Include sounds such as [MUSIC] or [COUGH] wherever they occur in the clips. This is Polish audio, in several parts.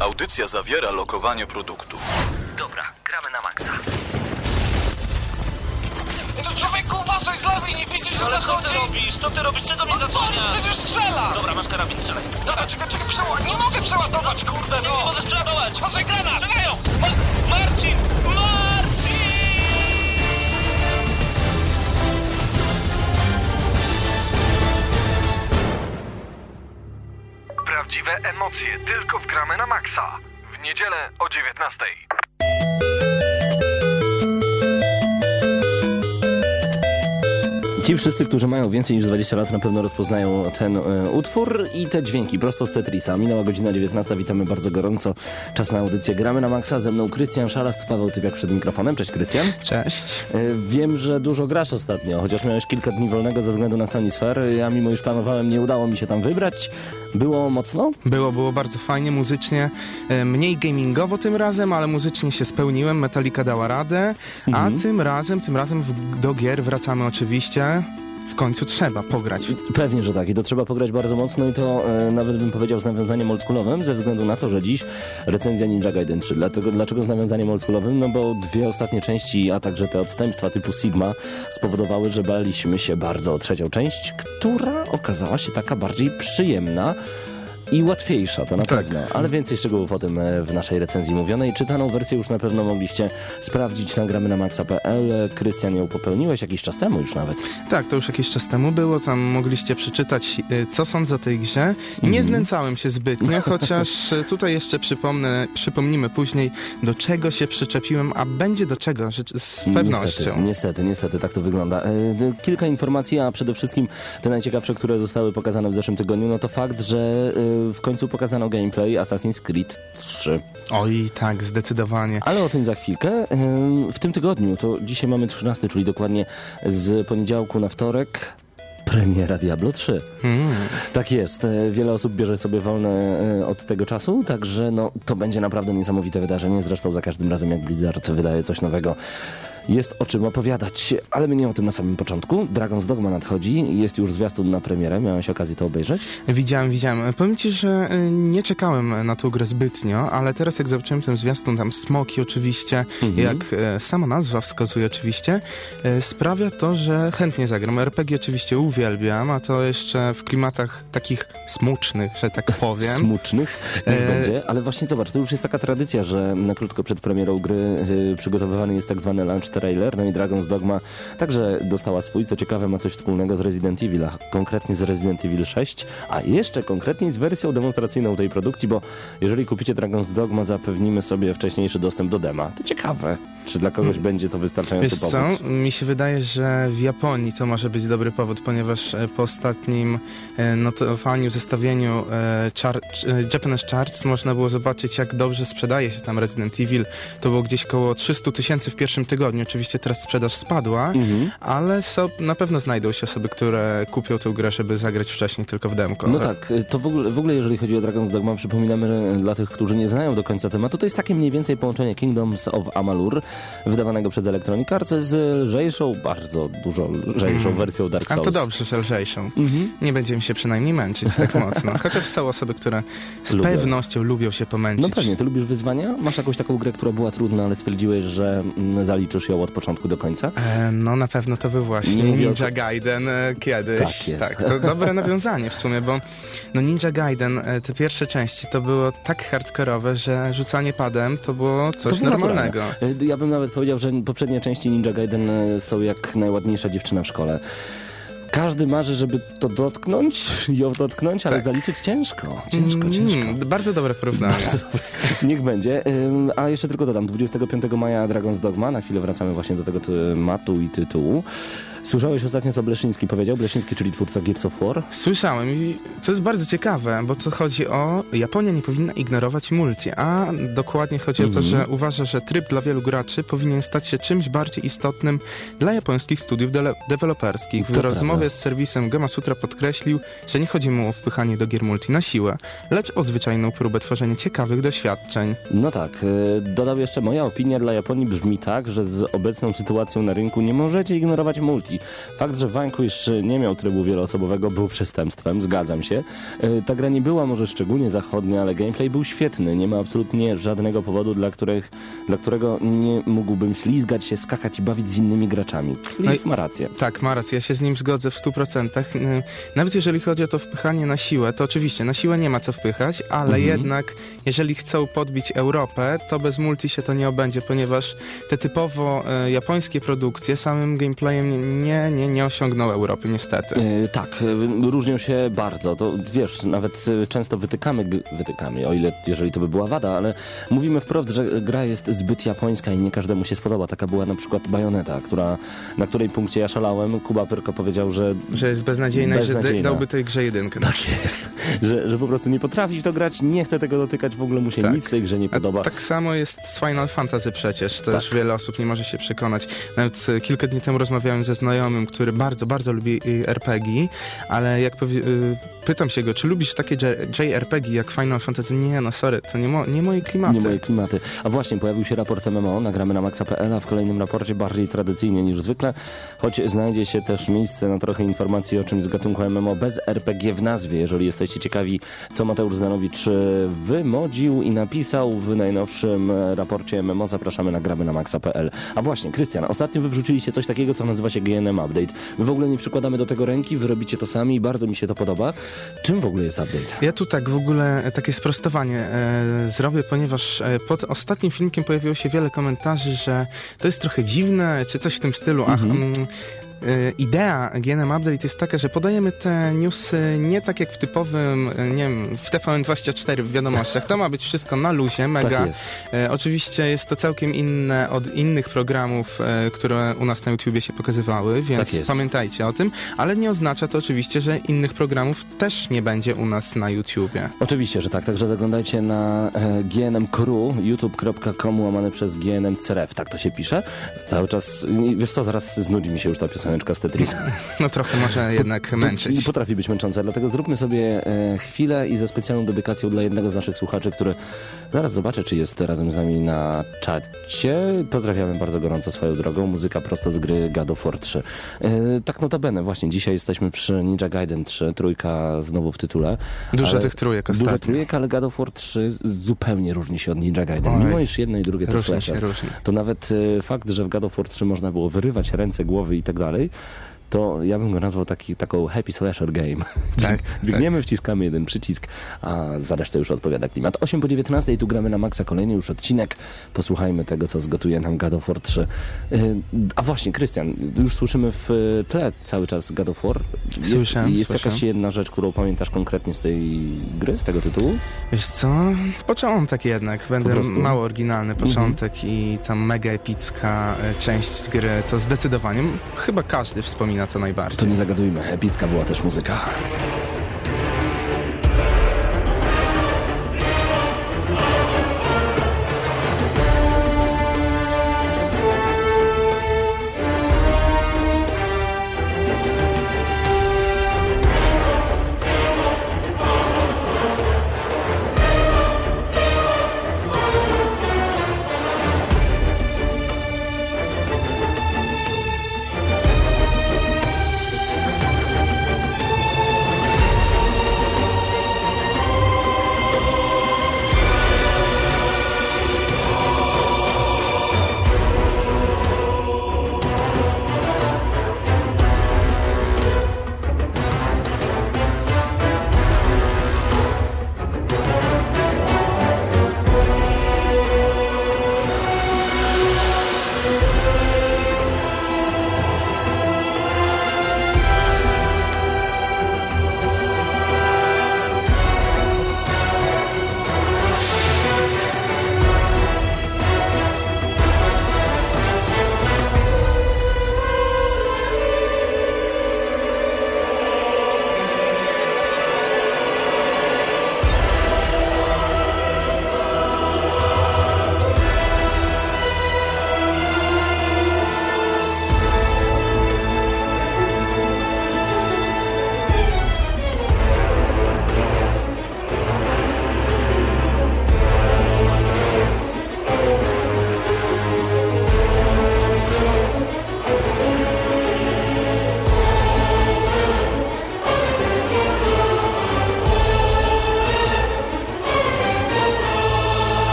Audycja zawiera lokowanie produktu. Dobra, gramy na maksa. No człowieku, uważaj z lewej, nie widzisz, że Ale co ty robisz? Co ty robisz? Czego mnie No co, zasłaniasz? przecież strzela! Dobra, masz karabin, strzelaj. Dobra, czekaj, czekaj, przeładować. Nie mogę przeładować, kurde, Nie, no! nie możesz przeładować! Uważaj, granat! Strzelają! Ma! Marcin! Prawdziwe emocje tylko w gramy na maksa. W niedzielę o 19. Ci wszyscy, którzy mają więcej niż 20 lat na pewno rozpoznają ten e, utwór i te dźwięki prosto z Tetrisa. Minęła godzina 19, witamy bardzo gorąco. Czas na audycję Gramy na Maxa. Ze mną Krystian Szarast, Paweł Typiak przed mikrofonem. Cześć Krystian. Cześć. E, Wiem, że dużo grasz ostatnio, chociaż miałeś kilka dni wolnego ze względu na Sony Sphere. Ja mimo już planowałem, nie udało mi się tam wybrać. Było mocno? Było, było bardzo fajnie muzycznie, e, mniej gamingowo tym razem, ale muzycznie się spełniłem, Metallica dała radę, a tym razem, tym razem do gier wracamy oczywiście. Końcu trzeba pograć. Pewnie, że tak. I to trzeba pograć bardzo mocno i to e, nawet bym powiedział z nawiązaniem oldschoolowym, ze względu na to, że dziś recenzja Ninja Gaiden 3. Dlatego, dlaczego z nawiązaniem oldschoolowym? No bo dwie ostatnie części, a także te odstępstwa typu Sigma spowodowały, że baliśmy się bardzo o trzecią część, która okazała się taka bardziej przyjemna i łatwiejsza, to na Tak. pewno. Ale więcej szczegółów o tym e, w naszej recenzji mówionej. Czytaną wersję już na pewno mogliście sprawdzić na gramy na maxa.pl. Krystian ją popełniłeś jakiś czas temu już nawet. Tak, to już jakiś czas temu było, tam mogliście przeczytać, e, co sądzę o tej grze. Nie znęcałem się zbytnio, [LAUGHS] chociaż e, tutaj jeszcze przypomnę, przypomnimy później, do czego się przyczepiłem, a będzie do czego, z pewnością. Niestety, niestety, niestety, tak to wygląda. Kilka informacji, a przede wszystkim te najciekawsze, które zostały pokazane w zeszłym tygodniu, no to fakt, że w końcu pokazano gameplay Assassin's Creed 3. Oj, tak, zdecydowanie. Ale o tym za chwilkę. W tym tygodniu, to dzisiaj mamy 13, czyli dokładnie z poniedziałku na wtorek, premiera Diablo 3. Mm. Tak jest. E, Wiele osób bierze sobie wolne e, od tego czasu, także no, to będzie naprawdę niesamowite wydarzenie. Zresztą za każdym razem, jak Blizzard wydaje coś nowego, jest o czym opowiadać. Ale my nie o tym na samym początku. Dragon's Dogma nadchodzi. Jest już zwiastun na premierę. Miałeś okazję to obejrzeć? Widziałem, widziałem. Powiem ci, że y, nie czekałem na tą grę zbytnio, ale teraz jak zobaczyłem ten zwiastun, tam smoki oczywiście, jak e, sama nazwa wskazuje oczywiście, e, sprawia to, że chętnie zagram. RPG oczywiście uwielbiam, a to jeszcze w klimatach takich smucznych, że tak powiem. [LAUGHS] Smucznych. Niech E, będzie. Ale właśnie zobacz, to już jest taka tradycja, że na krótko przed premierą gry y, przygotowywany jest tak zwany launch trailer. No i Dragon's Dogma także dostała swój. Co ciekawe, ma coś wspólnego z Resident Evil, a konkretnie z Resident Evil 6, a jeszcze konkretniej z wersją demonstracyjną tej produkcji, bo jeżeli kupicie Dragon's Dogma, zapewnimy sobie wcześniejszy dostęp do dema. To ciekawe, czy dla kogoś będzie to wystarczający Wiesz powód. co, mi się wydaje, że w Japonii to może być dobry powód, ponieważ e, po ostatnim e, notowaniu, zestawieniu e, char- Japanese Charts można było zobaczyć, jak dobrze sprzedaje się tam Resident Evil. To było gdzieś koło 300 tysięcy w pierwszym tygodniu. Oczywiście teraz sprzedaż spadła, Mhm. ale so, na pewno znajdą się osoby, które kupią tę grę, żeby zagrać wcześniej tylko w demko. No tak, to w ogóle, w ogóle jeżeli chodzi o Dragon's Dogma, przypominamy że dla tych, którzy nie znają do końca tematu, to jest takie mniej więcej połączenie Kingdoms of Amalur, wydawanego przez Electronic Arts z lżejszą, bardzo dużo lżejszą wersją Dark A Souls. to dobrze, że lżejszą. Mhm. Nie będziemy się przynajmniej męczyć tak [LAUGHS] mocno. Chociaż są osoby, które z Lubią. pewnością lubią się pomęczyć. No pewnie, ty lubisz wyzwania? Masz jakąś taką grę, która była trudna, ale stwierdziłeś, że mm, zaliczysz ją od początku do końca? E, no na pewno to był właśnie Nie Ninja Gaiden e, kiedyś. Tak jest. to dobre [LAUGHS] nawiązanie w sumie, bo no Ninja Gaiden, e, te pierwsze części to było tak hardkorowe, że rzucanie padem to było coś To normalnego. naturalne. Ja bym nawet powiedział, że poprzednie części Ninja Gaiden e, są jak najładniejsza dziewczyna w szkole. Każdy marzy, żeby to dotknąć, ją dotknąć, ale Tak. zaliczyć ciężko. Ciężko, ciężko. Mm, bardzo dobre porównanie. Niech będzie. A jeszcze tylko dodam, 25 maja Dragon's Dogma, na chwilę wracamy właśnie do tego tematu i tytułu. Słyszałeś ostatnio, co Bleszyński powiedział? Bleszyński, czyli twórca Gears of War? Słyszałem i to jest bardzo ciekawe, bo to chodzi o Japonia nie powinna ignorować multi, a dokładnie chodzi o to, że uważa, że tryb dla wielu graczy powinien stać się czymś bardziej istotnym dla japońskich studiów dele- deweloperskich. W To rozmowie prawda. z serwisem Gama Sutra podkreślił, że nie chodzi mu o wpychanie do gier multi na siłę, lecz o zwyczajną próbę tworzenia ciekawych doświadczeń. No tak. y, Dodał jeszcze, moja opinia dla Japonii brzmi tak, że z obecną sytuacją na rynku nie możecie ignorować multi. Fakt, że Vanquish nie miał trybu wieloosobowego był przestępstwem, zgadzam się. E, Ta gra nie była może szczególnie zachodnia, ale gameplay był świetny. Nie ma absolutnie żadnego powodu, dla, których, dla którego nie mógłbym ślizgać się, skakać i bawić z innymi graczami. No Cliff i- ma rację. Tak, ma rację, ja się z nim zgodzę w 100%. Y, Nawet jeżeli chodzi o to wpychanie na siłę, to oczywiście na siłę nie ma co wpychać, ale Mhm. jednak jeżeli chcą podbić Europę, to bez multi się to nie obędzie, ponieważ te typowo e, japońskie produkcje samym gameplayem nie, nie, nie osiągną Europy, niestety. E, tak, e, różnią się bardzo. To wiesz, nawet e, często wytykamy, wytykamy, o ile jeżeli to by była wada, ale mówimy wprost, że gra jest zbyt japońska i nie każdemu się spodoba. Taka była na przykład Bajoneta, która, na której punkcie ja szalałem. Kuba Pyrko powiedział, że Że jest beznadziejna i że Beznadziejna. da- dałby tej grze jedynkę. tak jest, że, że po prostu nie potrafi w to grać, nie chce tego dotykać, w ogóle mu się Tak. nic w tej grze nie A podoba. Tak samo jest z Final Fantasy przecież, też Tak. wiele osób nie może się przekonać. Nawet kilka dni temu rozmawiałem ze znajomym, który bardzo, bardzo lubi y, RPG, ale jak y, pytam się go, czy lubisz takie JRPG jak Final Fantasy? Nie, no sorry, to nie, mo, nie moje klimaty. Nie moje klimaty. A właśnie, pojawił się raport MMO, nagramy na maxa.pl, a w kolejnym raporcie bardziej tradycyjnie niż zwykle, choć znajdzie się też miejsce na trochę informacji o czymś z gatunku MMO bez RPG w nazwie. Jeżeli jesteście ciekawi, co Mateusz Zanowicz e, wymodził i napisał w najnowszym e, raporcie MMO, zapraszamy na gramy na maxa.pl. A właśnie, Krystian, ostatnio wy wrzuciliście coś takiego, co nazywa się Update. My w ogóle nie przykładamy do tego ręki, wy robicie to sami i bardzo mi się to podoba. Czym w ogóle jest update? Ja tu tak w ogóle e, takie sprostowanie e, zrobię, ponieważ e, pod ostatnim filmikiem pojawiło się wiele komentarzy, że to jest trochę dziwne, czy coś w tym stylu. Ach, mm, e, idea GNM Update jest taka, że podajemy te newsy nie tak jak w typowym, e, nie wiem, w TVN24 w wiadomościach. To ma być wszystko na luzie, mega. Tak jest. E, oczywiście jest to całkiem inne od innych programów, które u nas na YouTubie się pokazywały, więc Tak pamiętajcie o tym, ale nie oznacza to oczywiście, że innych programów też nie będzie u nas na YouTubie. Oczywiście, że tak. Także zaglądajcie na e, GNM Crew, youtube.com łamane przez GNM CRF. Tak to się pisze. Cały czas, wiesz co, zaraz znudzi mi się już ta pioseneczka z Tetrisa. [LAUGHS] No trochę może jednak męczyć. Potrafi być męcząca, dlatego zróbmy sobie e, chwilę i ze specjalną dedykacją dla jednego z naszych słuchaczy, który zaraz zobaczę, czy jest razem z nami na czacie. Pozdrawiamy bardzo gorąco swoją drogą. Muzyka prosto z gry God of War 3. E, tak notabene, właśnie dzisiaj jesteśmy przy Ninja Gaiden 3, trójka znowu w tytule. Dużo tych trójek Dużo ostatnio. trójek, ale God of War 3 zupełnie różni się od Ninja Gaiden. Oj. Mimo iż jedno i drugie to slasher. różni. To nawet e, fakt, że w God of War 3 można było wyrywać ręce, głowy i tak dalej, to ja bym go nazwał taki, taką happy slasher game. [LAUGHS] Tak, [LAUGHS] Biegniemy, wciskamy jeden przycisk, a za resztę już odpowiada klimat. 8 po 19 i tu gramy na maksa kolejny już odcinek. Posłuchajmy tego, co zgotuje nam God of War 3. Yy, A właśnie, Krystian, już słyszymy w tle cały czas God of War. Jest, Słyszałem, jest słyszałem. jakaś jedna rzecz, którą pamiętasz konkretnie z tej gry, z tego tytułu? Wiesz co? Początek jednak. Będę? Mhm. mało oryginalny. Początek i tam mega epicka e, część gry. To zdecydowanie. Chyba każdy wspomina to To najbardziej. nie zagadujmy, epicka była też muzyka.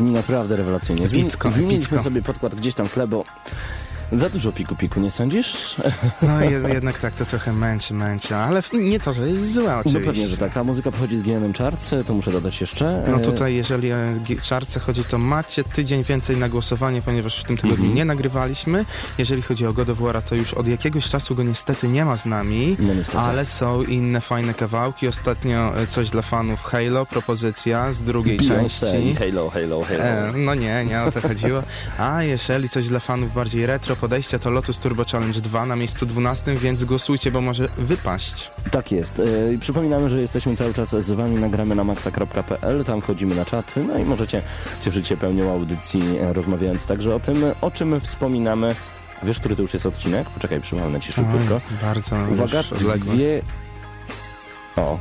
Brzmi naprawdę rewelacyjnie. Zmieniliśmy sobie podkład gdzieś tam w tle, bo za dużo piku-piku, nie sądzisz? [LAUGHS] No jed- jednak tak to trochę męczy, męczy, ale nie to, że jest złe No oczywiście. pewnie, że tak. A muzyka pochodzi z GNM Charts, to muszę dodać jeszcze. No E, tutaj, jeżeli o G- czarce chodzi, to macie tydzień więcej na głosowanie, ponieważ w tym tygodniu Mhm. nie nagrywaliśmy. Jeżeli chodzi o God of War, to już od jakiegoś czasu go niestety nie ma z nami. No. Ale są inne fajne kawałki. Ostatnio e, coś dla fanów Halo, propozycja z drugiej Beyoncé części. Halo, Halo, Halo. E, no nie, nie o to chodziło. A jeżeli coś dla fanów bardziej retro podejścia, to Lotus Turbo Challenge 2 na miejscu 12, więc głosujcie, bo może wypaść. Tak jest. E, przypominamy, że jesteśmy cały czas z wami, nagramy na maxa.pl, tam wchodzimy na czat, no i możecie cieszyć się pełnią audycji, e, rozmawiając także o tym, o czym wspominamy. Wiesz, który to już jest odcinek? Poczekaj, przypomnę ci szybciutko. Bardzo Uwaga, dwie... O,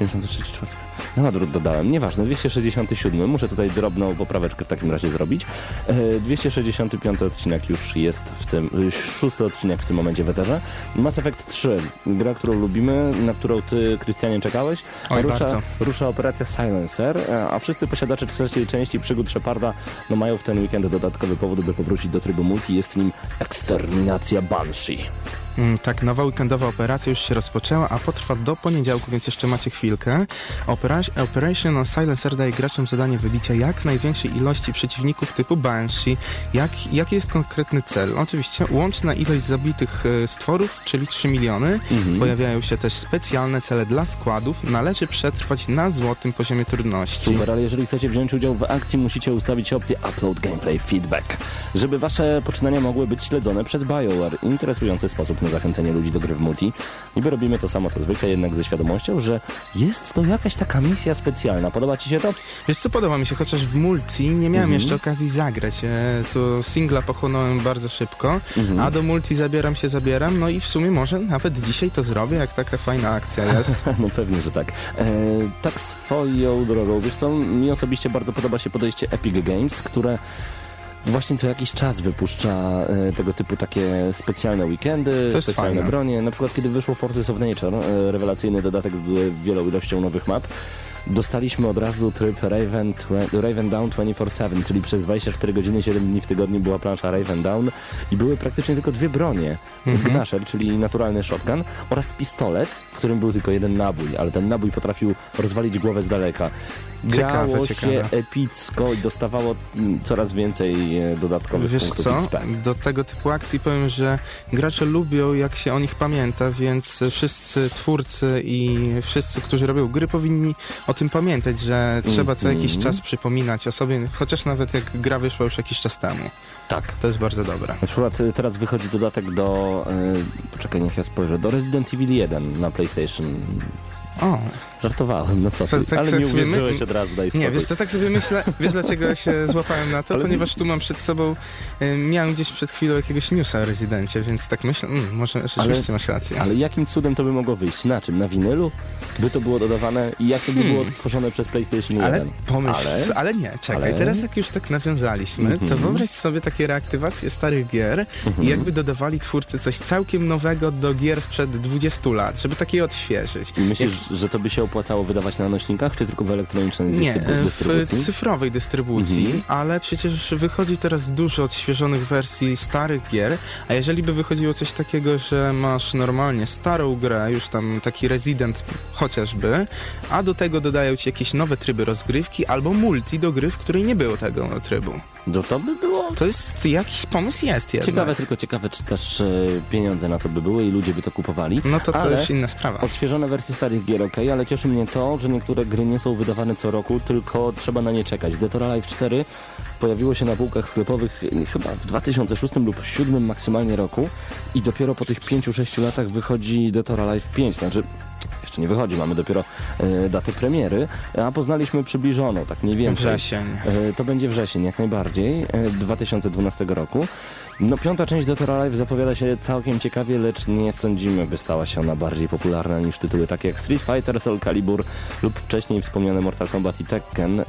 63, czwarty. No, odwrót dodałem. Nieważne, 267. Muszę tutaj drobną popraweczkę w takim razie zrobić. E, 265 odcinek już jest w tym, już szósty odcinek w tym momencie w eterze. Mass Effect 3, gra, którą lubimy, na którą ty, Krystianie, czekałeś. Oj, rusza, bardzo. rusza operacja Silencer, e, a wszyscy posiadacze trzeciej części przygód Sheparda no, mają w ten weekend dodatkowy powód, by powrócić do trybu multi. Jest nim eksterminacja Banshee. Mm, Tak, nowa weekendowa operacja już się rozpoczęła, a potrwa do poniedziałku, więc jeszcze macie chwilkę. Opera Operation Silencer daje graczom zadanie wybicia jak największej ilości przeciwników typu Banshee. Jak, jaki jest konkretny cel? Oczywiście łączna ilość zabitych e, stworów, czyli 3 miliony. Mhm. Pojawiają się też specjalne cele dla składów. Należy przetrwać na złotym poziomie trudności. Super, ale jeżeli chcecie wziąć udział w akcji, musicie ustawić opcję Upload Gameplay Feedback, żeby wasze poczynania mogły być śledzone przez BioWare. Interesujący sposób na zachęcenie ludzi do gry w multi. Niby robimy to samo co zwykle, jednak ze świadomością, że jest to jakaś taka misja specjalna. Podoba ci się to? Wiesz co, podoba mi się, chociaż w multi nie miałem Mhm. jeszcze okazji zagrać. E, to singla pochłonąłem bardzo szybko, Mhm. a do multi zabieram się, zabieram, no i w sumie może nawet dzisiaj to zrobię, jak taka fajna akcja jest. [LAUGHS] No pewnie, że tak. E, tak swoją drogą. Wiesz co, mi osobiście bardzo podoba się podejście Epic Games, które właśnie co jakiś czas wypuszcza e, tego typu takie specjalne weekendy, specjalne fajne. bronie. Na przykład kiedy wyszło Forces of Nature, e, rewelacyjny dodatek z wielą ilością nowych map, dostaliśmy od razu tryb Raven, Raven Down 24-7, czyli przez 24 godziny, 7 dni w tygodniu była plansza Raven Down i były praktycznie tylko dwie bronie. Mhm. Gnasher, czyli naturalny shotgun oraz pistolet, którym był tylko jeden nabój, ale ten nabój potrafił rozwalić głowę z daleka. Ciekawe, Grało ciekawe. się epicko i dostawało mm, coraz więcej e, dodatkowych Wiesz punktów co, XP. do tego typu akcji powiem, że gracze lubią jak się o nich pamięta, więc wszyscy twórcy i wszyscy, którzy robią gry powinni o tym pamiętać, że trzeba co jakiś Mhm. czas przypominać o sobie, chociaż nawet jak gra wyszła już jakiś czas temu. Tak. To jest bardzo dobre. Na przykład e, teraz wychodzi dodatek do... E, poczekaj, niech ja spojrzę. Do Resident Evil 1 na PlayStation. O, Żartowałem, no co ty. Tak- tak- ale tak nie sobie my- uwierzyłeś od razu, daj spokój. Nie, wiesz co, tak sobie myślę, wiesz dlaczego się [LAUGHS] złapałem na to? Ale- Ponieważ tu mam przed sobą, y, miałem gdzieś przed chwilą jakiegoś newsa o rezydencie, więc tak myślę, mm, może rzeczywiście masz rację. Ale jakim cudem to by mogło wyjść? Na czym? Na winylu? By to było dodawane i jak to by Hmm. było odtworzone przez PlayStation 1? Ale pomyśl, Ale? ale, nie, czekaj, Ale? teraz jak już tak nawiązaliśmy, to Mhm. wyobraź sobie takie reaktywacje starych gier Mhm. i jakby dodawali twórcy coś całkiem nowego do gier sprzed 20 lat, żeby takie odświeżyć. Myślisz, że to by się opłacało wydawać na nośnikach, czy tylko w elektronicznej Nie, dystrybu- w dystrybucji? cyfrowej dystrybucji, Mhm. ale przecież wychodzi teraz dużo odświeżonych wersji starych gier, a jeżeli by wychodziło coś takiego, że masz normalnie starą grę, już tam taki Resident chociażby, a do tego dodają ci jakieś nowe tryby rozgrywki albo multi do gry, w której nie było tego trybu. No to by było To jest jakiś pomysł jest jednak. ciekawe, tylko ciekawe, czy też e, pieniądze na to by były i ludzie by to kupowali. No to to Ale już inna sprawa. Odświeżone wersje starych gier, ok, ale cieszy mnie to, że niektóre gry nie są wydawane co roku, tylko trzeba na nie czekać. Dead or Alive 4 pojawiło się na półkach sklepowych chyba w 2006 lub 2007 maksymalnie roku i dopiero po tych 5-6 latach wychodzi Dead or Alive 5, znaczy jeszcze nie wychodzi, mamy dopiero e, datę premiery, a poznaliśmy przybliżoną, tak mniej więcej. Wrzesień. E, To będzie wrzesień, jak najbardziej, e, 2012 roku. No piąta część Dottora Live zapowiada się całkiem ciekawie, lecz nie sądzimy, by stała się ona bardziej popularna niż tytuły takie jak Street Fighter, Soul Calibur lub wcześniej wspomniane Mortal Kombat i Tekken.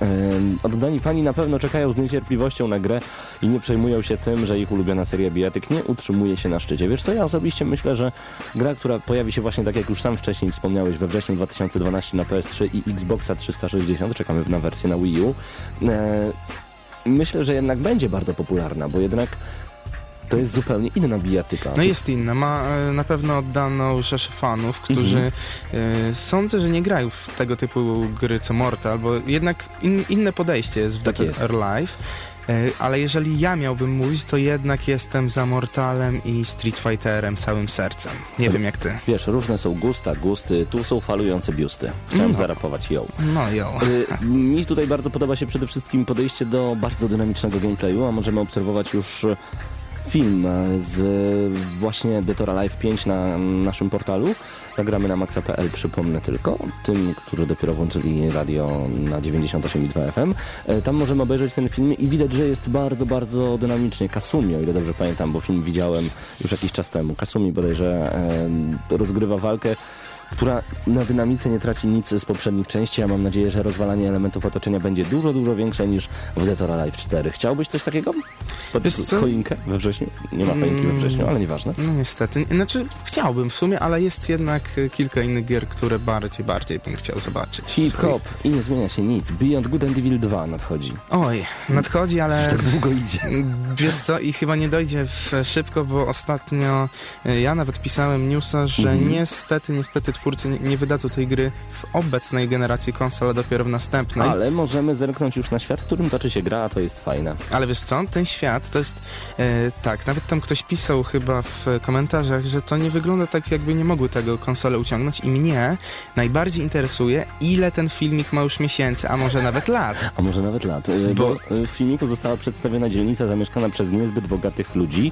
Oddani fani na pewno czekają z niecierpliwością na grę i nie przejmują się tym, że ich ulubiona seria bijatyk nie utrzymuje się na szczycie. Wiesz co, ja osobiście myślę, że gra, która pojawi się właśnie tak jak już sam wcześniej wspomniałeś we wrześniu 2012 na PS3 i Xboxa 360, czekamy na wersję na Wii U, e, myślę, że jednak będzie bardzo popularna, bo jednak to jest zupełnie inna bijatyka. No jest inna, ma e, na pewno oddaną rzeszę fanów, którzy e, sądzę, że nie grają w tego typu gry co Mortal, bo jednak in, inne podejście jest w Tak Dead or Alive. E, Ale jeżeli ja miałbym mówić, to jednak jestem za Mortalem i Street Fighterem całym sercem. Nie wiem jak ty. Wiesz, różne są gusta, gusty, tu są falujące biusty. Chciałem No. zarapować ją. No. Y, Mi tutaj bardzo podoba się przede wszystkim podejście do bardzo dynamicznego gameplayu, a możemy obserwować już film y, z właśnie Detora Live 5 na naszym portalu. Nagramy na maxa.pl, przypomnę tylko, tym, którzy dopiero włączyli radio na 98,2 FM. Y, Tam możemy obejrzeć ten film i widać, że jest bardzo, bardzo dynamicznie. Kasumi, o ile dobrze pamiętam, bo film widziałem już jakiś czas temu. Kasumi bodajże y, rozgrywa walkę która na dynamice nie traci nic z poprzednich części. Ja mam nadzieję, że rozwalanie elementów otoczenia będzie dużo, dużo większe niż w Dead or Alive 4. Chciałbyś coś takiego? Pod Wiesz choinkę we wrześniu? Nie ma choinki we wrześniu, ale nieważne. No niestety. Znaczy chciałbym w sumie, ale jest jednak e, kilka innych gier, które bardziej, bardziej bym chciał zobaczyć. Hip-hop i nie zmienia się nic. Beyond Good and Evil 2 nadchodzi. Oj, nadchodzi, ale... Tak długo idzie. Wiesz co, i chyba nie dojdzie szybko, bo ostatnio e, ja nawet pisałem newsa, że Mhm. niestety, niestety twórcy nie, wydadzą tej gry w obecnej generacji konsol, a dopiero w następnej. Ale, Ale możemy zerknąć już na świat, w którym toczy się gra, a to jest fajne. wiesz co, ten świat to jest e, tak, nawet tam ktoś pisał chyba w komentarzach, że to nie wygląda tak, jakby nie mogły tego konsole uciągnąć i mnie najbardziej interesuje, ile ten filmik ma już miesięcy, a może nawet lat. A może nawet lat. Y, Bo- Bo y, w filmiku została przedstawiona dzielnica zamieszkana przez niezbyt bogatych ludzi.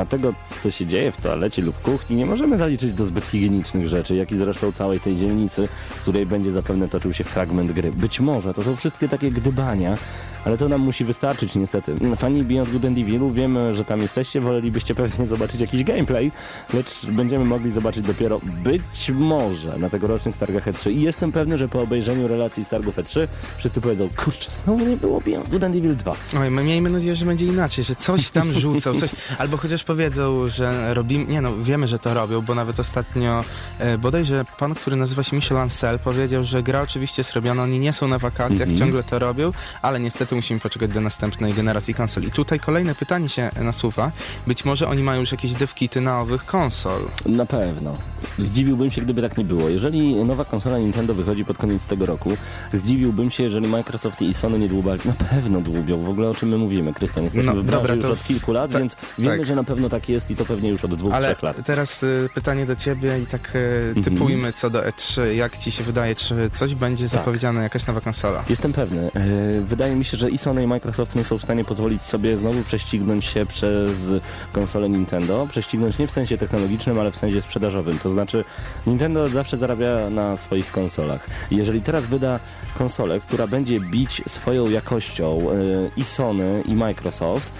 A tego, co się dzieje w toalecie lub kuchni, nie możemy zaliczyć do zbyt higienicznych rzeczy, jak i zresztą całej tej dzielnicy, w której będzie zapewne toczył się fragment gry. Być może to są wszystkie takie gdybania, ale to nam musi wystarczyć niestety. Fani Beyond Good and wiemy, że tam jesteście, wolelibyście pewnie zobaczyć jakiś gameplay, lecz będziemy mogli zobaczyć dopiero być może na tegorocznych targach E3. I jestem pewny, że po obejrzeniu relacji z targów E3 wszyscy powiedzą, kurczę, znowu nie było Beyond Good and Evil 2. Oj, my miejmy nadzieję, że będzie inaczej, że coś tam rzucą, coś, albo chociaż powiedzą, że robimy, nie no, wiemy, że to robią, bo nawet ostatnio e, bodajże pan, który nazywa się Michel Ancel powiedział, że gra oczywiście jest robiona, oni nie są na wakacjach, Mhm. ciągle to robią, ale niestety musimy poczekać do następnej generacji konsol. I tutaj kolejne pytanie się nasuwa, być może oni mają już jakieś devkity na owych konsol. Na pewno. Zdziwiłbym się, gdyby tak nie było. Jeżeli nowa konsola Nintendo wychodzi pod koniec tego roku, zdziwiłbym się, jeżeli Microsoft i Sony nie dłubią. Na pewno dłubią. W ogóle o czym my mówimy, Krystian? Jesteśmy No, dobra, już od kilku lat, więc wiemy, tak. że na pewno tak jest i to pewnie już od dwóch, Ale trzech lat. teraz y, pytanie do ciebie i tak y, Mhm. typujmy co do E3. Jak ci się wydaje, czy coś będzie Tak. zapowiedziane, jakaś nowa konsola? Jestem pewny. E, Wydaje mi się, że i Sony i Microsoft nie są w stanie pozwolić sobie znowu prześcignąć się przez konsolę Nintendo. Prześcignąć nie w sensie technologicznym, ale w sensie sprzedażowym. To znaczy Nintendo zawsze zarabia na swoich konsolach. Jeżeli teraz wyda konsolę, która będzie bić swoją jakością e, i Sony i Microsoft,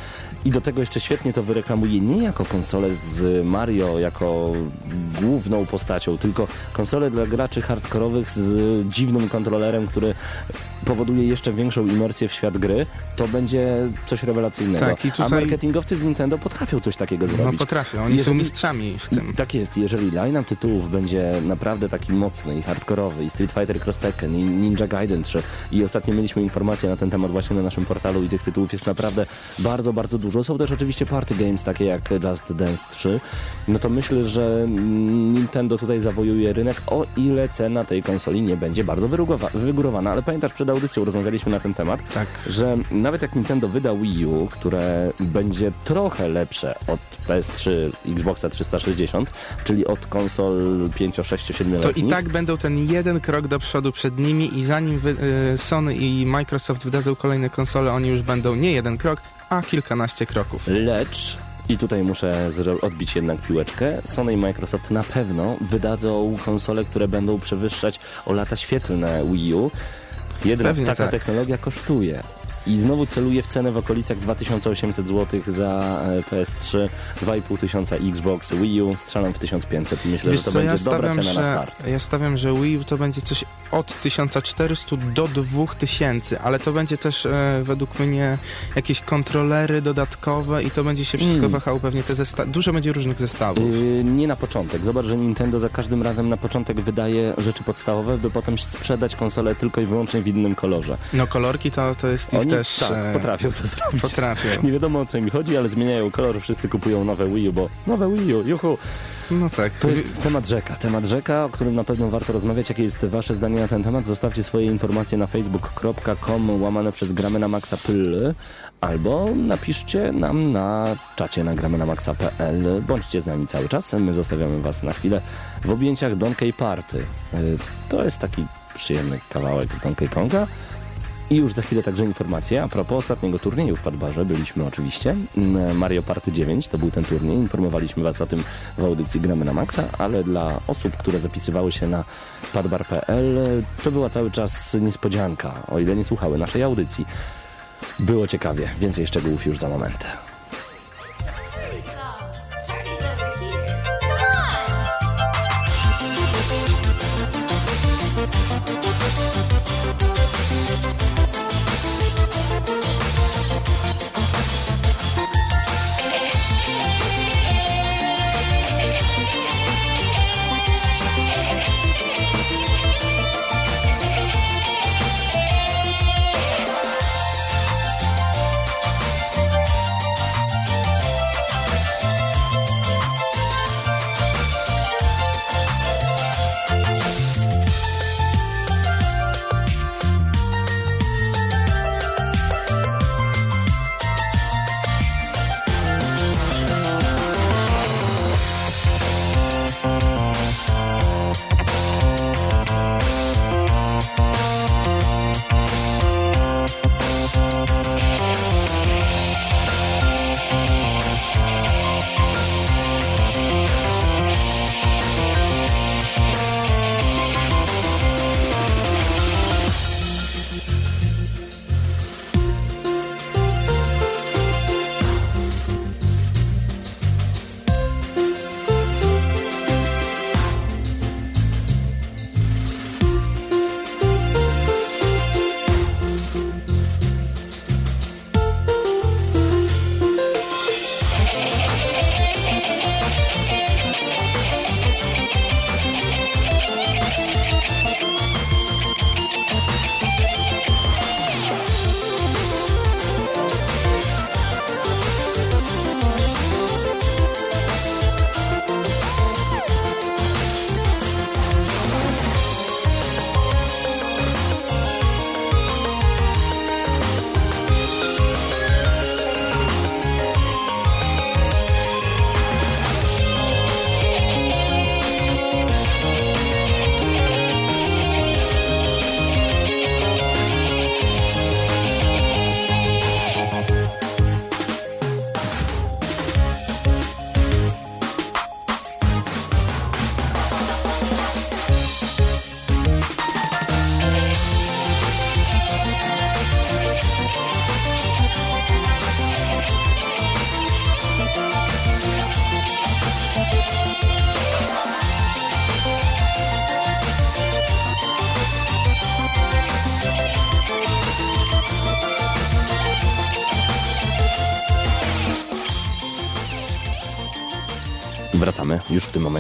i do tego jeszcze świetnie to wyreklamuje nie jako konsolę z Mario, jako główną postacią, tylko konsolę dla graczy hardkorowych z dziwnym kontrolerem, który powoduje jeszcze większą imersję w świat gry, to będzie coś rewelacyjnego. Tak, i A tutaj- marketingowcy z Nintendo potrafią coś takiego No zrobić. potrafią, oni są Jeżeli- mistrzami w tym. Tak jest, jeżeli line-up tytułów będzie naprawdę taki mocny i hardkorowy, i Street Fighter Cross Tekken, i Ninja Gaiden 3, i ostatnio mieliśmy informacje na ten temat właśnie na naszym portalu i tych tytułów jest naprawdę bardzo, bardzo dużo. Są też oczywiście party games takie jak Just Dance 3, no to myślę, że Nintendo tutaj zawojuje rynek, o ile cena tej konsoli nie będzie bardzo wygórowana. Ale pamiętasz, przed audycją rozmawialiśmy na ten temat, Tak. że nawet jak Nintendo wyda Wii U, które będzie trochę lepsze od PS3, Xboxa 360, czyli od konsol 5, 6, 7 To i tak będą ten jeden krok do przodu przed nimi i zanim wy, y, Sony i Microsoft wydadzą kolejne konsole, oni już będą nie jeden krok, a kilkanaście kroków. Lecz, i tutaj muszę odbić jednak piłeczkę, Sony i Microsoft na pewno wydadzą konsole, które będą przewyższać o lata świetlne Wii U. Jednak Pewnie taka tak. technologia kosztuje. I znowu celuję w cenę w okolicach 2800 zł za e, PS3, 2500 Xbox, Wii U, strzelam w 1500 i myślę, Wiesz że to co, będzie ja dobra stawiam, cena na że, start. ja stawiam, że Wii U to będzie coś od 1400 do 2000, ale to będzie też e, według mnie jakieś kontrolery dodatkowe i to będzie się wszystko Mm. wahało pewnie te zesta- dużo będzie różnych zestawów. Yy, nie na początek. Zobacz, że Nintendo za każdym razem na początek wydaje rzeczy podstawowe, by potem sprzedać konsolę tylko i wyłącznie w innym kolorze. No kolorki to, to jest ich Oni też... tak, e, potrafią to zrobić. Potrafią. Nie wiadomo o co mi chodzi, ale zmieniają kolor, wszyscy kupują nowe Wii U, bo nowe Wii U, juhu. No tak. To jest temat rzeka, temat rzeka, o którym na pewno warto rozmawiać. Jakie jest wasze zdanie na ten temat? Zostawcie swoje informacje na facebook.com łamane przez gramy na maxa.pl albo napiszcie nam na czacie na gramy na maxa.pl. Bądźcie z nami cały czas, my zostawiamy was na chwilę w objęciach Donkey Party. Y, To jest taki przyjemny kawałek z Donkey Konga. I już za chwilę także informacja. A propos ostatniego turnieju w Padbarze, byliśmy oczywiście. Mm, Mario Party 9 to był ten turniej. Informowaliśmy Was o tym w audycji Gramy na Maxa, ale dla osób, które zapisywały się na padbar.pl, to była cały czas niespodzianka, o ile nie słuchały naszej audycji. Było ciekawie. Więcej szczegółów już za moment.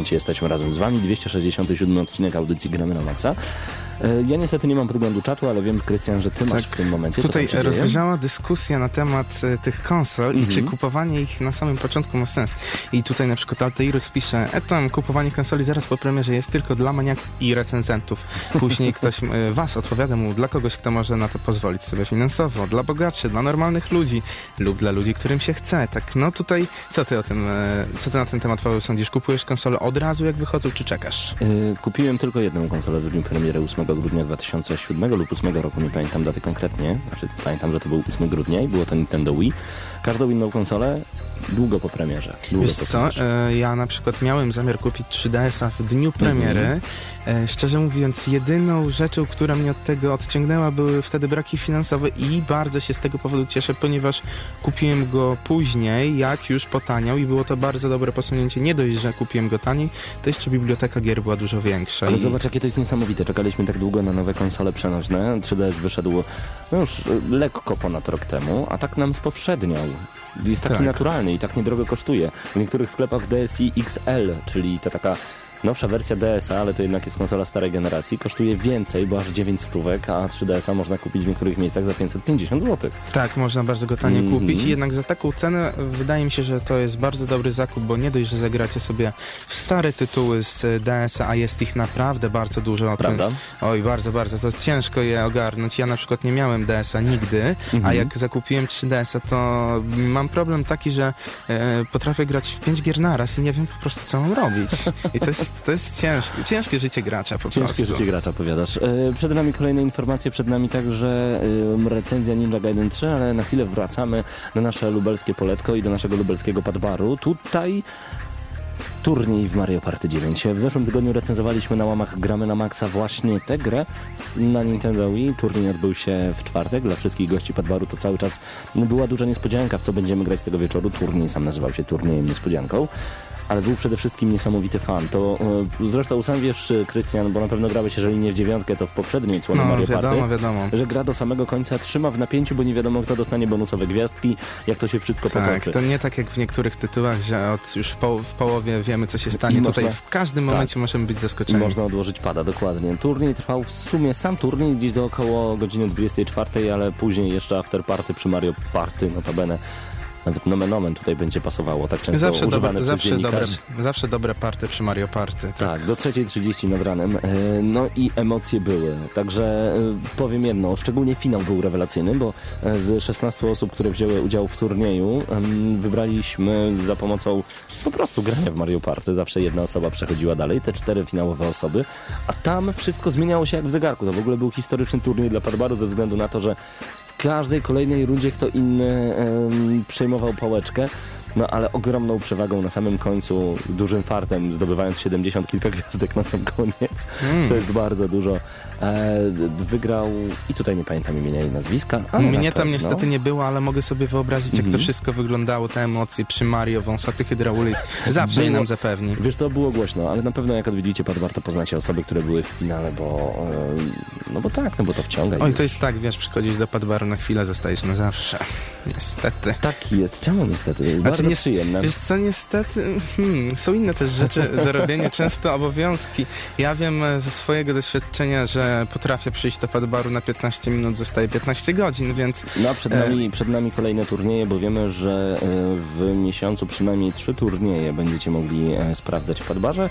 Momencie jesteśmy razem z Wami. 267 odcinek audycji Gramy na Maxa. E, Ja niestety nie mam podglądu czatu, ale wiem, Krystian, że Ty masz Tak. w tym momencie. Tutaj rozgrzała dyskusja na temat e, tych konsol i Mhm. czy kupowanie ich na samym początku ma sens. I tutaj na przykład Altairus pisze, e tam kupowanie konsoli zaraz po premierze jest tylko dla maniaków i recenzentów. Później [LAUGHS] ktoś e, was odpowiada mu, dla kogoś, kto może na to pozwolić sobie finansowo, dla bogaczy, dla normalnych ludzi lub dla ludzi, którym się chce. Tak, no tutaj, co ty o tym, co ty na ten temat, Paweł, sądzisz? Kupujesz konsolę od razu, jak wychodzą, czy czekasz? Kupiłem tylko jedną konsolę w dniu premiery 8 8 grudnia 2007 lub 8 roku, nie pamiętam daty konkretnie. Znaczy, pamiętam, że to był 8 grudnia i było to Nintendo Wii. Każdą inną konsolę długo po premierze. Długo Wiesz po co, premierze. e, ja na przykład miałem zamiar kupić 3DS-a w dniu premiery. Mhm. E, Szczerze mówiąc, jedyną rzeczą, która mnie od tego odciągnęła, były wtedy braki finansowe i bardzo się z tego powodu cieszę, ponieważ kupiłem go później, jak już potaniał i było to bardzo dobre posunięcie. Nie dość, że kupiłem go taniej, to jeszcze biblioteka gier była dużo większa. Ale i... zobacz, jakie to jest niesamowite. Czekaliśmy tak długo na nowe konsole przenośne. 3DS wyszedł no już y, lekko ponad rok temu, a tak nam spowszedniał. Jest taki Tak. naturalny i tak niedrogo kosztuje. W niektórych sklepach DSi XL, czyli ta taka nowsza wersja DS-a, ale to jednak jest konsola starej generacji, kosztuje więcej, bo aż 9 stówek, a 3DS-a można kupić w niektórych miejscach za 550 zł. Tak, można bardzo go tanio Mhm. kupić i jednak za taką cenę wydaje mi się, że to jest bardzo dobry zakup, bo nie dość, że zagracie sobie w stare tytuły z DS-a, a jest ich naprawdę bardzo dużo. Prawda? Oj, bardzo, bardzo. To ciężko je ogarnąć. Ja na przykład nie miałem DS-a nigdy, a Mhm. jak zakupiłem 3DS-a, to mam problem taki, że e, potrafię grać w 5 gier naraz i nie wiem po prostu, co mam robić. I to jest, to jest ciężkie, ciężkie życie gracza po Ciężkie prostu. życie gracza, powiadasz. E, Przed nami kolejne informacje, przed nami także e, recenzja Ninja Gaiden 3, ale na chwilę wracamy na nasze lubelskie poletko i do naszego lubelskiego padbaru. Tutaj turniej w Mario Party 9. W zeszłym tygodniu recenzowaliśmy na łamach Gramy na Maxa właśnie tę grę na Nintendo Wii. Turniej odbył się w czwartek. Dla wszystkich gości padbaru to cały czas była duża niespodzianka, w co będziemy grać tego wieczoru. Turniej sam nazywał się turniejem niespodzianką. Ale był przede wszystkim niesamowity fan. To e, zresztą sam wiesz, Krystian, bo na pewno grałeś, jeżeli nie w dziewiątkę, to w poprzedniej odsłonie No, Mario wiadomo, Party. wiadomo. Że gra do samego końca trzyma w napięciu, bo nie wiadomo, kto dostanie bonusowe gwiazdki, jak to się wszystko Tak, potoczy. to nie tak jak w niektórych tytułach, że od już w, poł- w połowie wiemy, co się stanie. I Tutaj można- w każdym tak. momencie możemy być zaskoczeni. można odłożyć pada, dokładnie. Turniej trwał w sumie, sam turniej gdzieś do około godziny 24, ale później jeszcze afterparty przy Mario Party, notabene. Nawet nomen omen tutaj będzie pasowało, tak często Zawsze używane dobre, przez zawsze, dobre, zawsze dobre party przy Mario Party. Tak. Tak, do 3.30 nad ranem. E, No i emocje były. Także e, powiem jedno, szczególnie finał był rewelacyjny, bo e, z 16 osób, które wzięły udział w turnieju, wybraliśmy za pomocą po prostu grania w Mario Party. Zawsze jedna osoba przechodziła dalej, te cztery finałowe osoby, a tam wszystko zmieniało się jak w zegarku. To w ogóle był historyczny turniej dla Parbaru ze względu na to, że każdej kolejnej rundzie kto inny em, przejmował pałeczkę. No ale ogromną przewagą na samym końcu, dużym fartem, zdobywając 70 kilka gwiazdek na sam koniec. Mm. To jest bardzo dużo. E, wygrał i tutaj nie pamiętam imienia i nazwiska. Mnie tam niestety nie było, ale mogę sobie wyobrazić, jak to Mhm. wszystko wyglądało, te emocje przy Mario, wąsaty hydraulik. Zawsze Było- nam zapewni. Wiesz co, było głośno, ale na pewno jak odwiedzicie Padbar, to poznacie osoby, które były w finale, bo e, no bo tak, no bo to wciąga. Oj, już. to jest tak, wiesz, przychodzisz do Padbaru na chwilę, zostajesz na zawsze. Niestety. Taki jest. Czemu niestety? Bardzo nie- przyjemne. Wiesz co, niestety hmm, są inne też rzeczy do robienia, często obowiązki. Ja wiem e, ze swojego doświadczenia, że potrafię przyjść do Padbaru na 15 minut, zostaje 15 godzin, więc No a przed E. nami, przed nami kolejne turnieje, bo wiemy, że e, w miesiącu przynajmniej trzy turnieje będziecie mogli sprawdzać w Padbarze.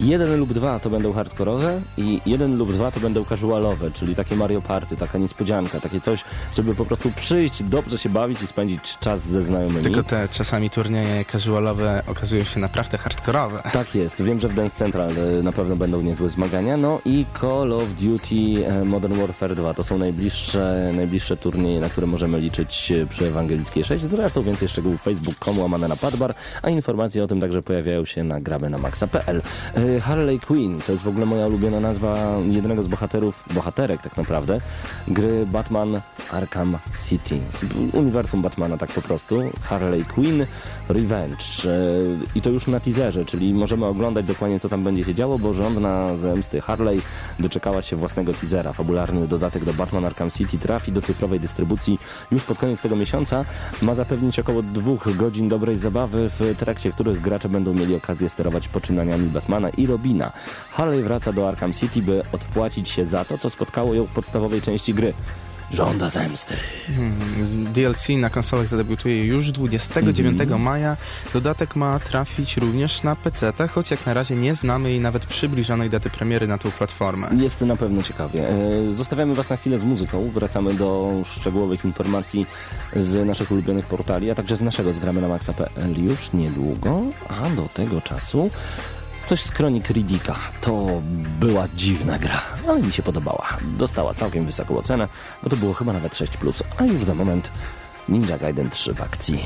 Jeden lub dwa to będą hardkorowe i jeden lub dwa to będą casualowe, czyli takie Mario Party, taka niespodzianka, takie coś, żeby po prostu przyjść, dobrze się bawić i spędzić czas ze znajomymi. tylko te czasami turnieje casualowe okazują się naprawdę hardkorowe. Tak jest, wiem, że w Dance Central e, na pewno będą niezłe zmagania. No i Call of Duty e, Modern Warfare 2 to są najbliższe, najbliższe turnieje, na które możemy liczyć e, przy Ewangelickiej 6. Zresztą więcej szczegółów facebook.com łamane na padbar, a informacje o tym także pojawiają się na gramy na maxa.pl. E, Harley Quinn to jest w ogóle moja ulubiona nazwa jednego z bohaterów, bohaterek tak naprawdę, gry Batman Arkham City. Uniwersum Batmana tak po prostu. Harley Quinn Revenge. E, I to już na teaserze, czyli możemy oglądać dokładnie co tam będzie się działo, bo żądna zemsty Harley doczekała się własnego teasera. Fabularny dodatek do Batman Arkham City trafi do cyfrowej dystrybucji już pod koniec tego miesiąca. Ma zapewnić około dwóch godzin dobrej zabawy, w trakcie których gracze będą mieli okazję sterować poczynaniami Batmana i Robina. Harley wraca do Arkham City, by odpłacić się za to, co spotkało ją w podstawowej części gry. Żąda zemsty. Hmm, DLC na konsolach zadebiutuje już 29 Mhm. maja. Dodatek ma trafić również na PC, choć jak na razie nie znamy jej nawet przybliżonej daty premiery na tą platformę. Jest to na pewno ciekawie. E, Zostawiamy Was na chwilę z muzyką. Wracamy do szczegółowych informacji z naszych ulubionych portali, a także z naszego zgramy na maxa.pl już niedługo, a do tego czasu Coś z kronik Riddicka. To była dziwna gra, ale mi się podobała. Dostała całkiem wysoką ocenę, bo to było chyba nawet 6+, a już za moment Ninja Gaiden 3 w akcji.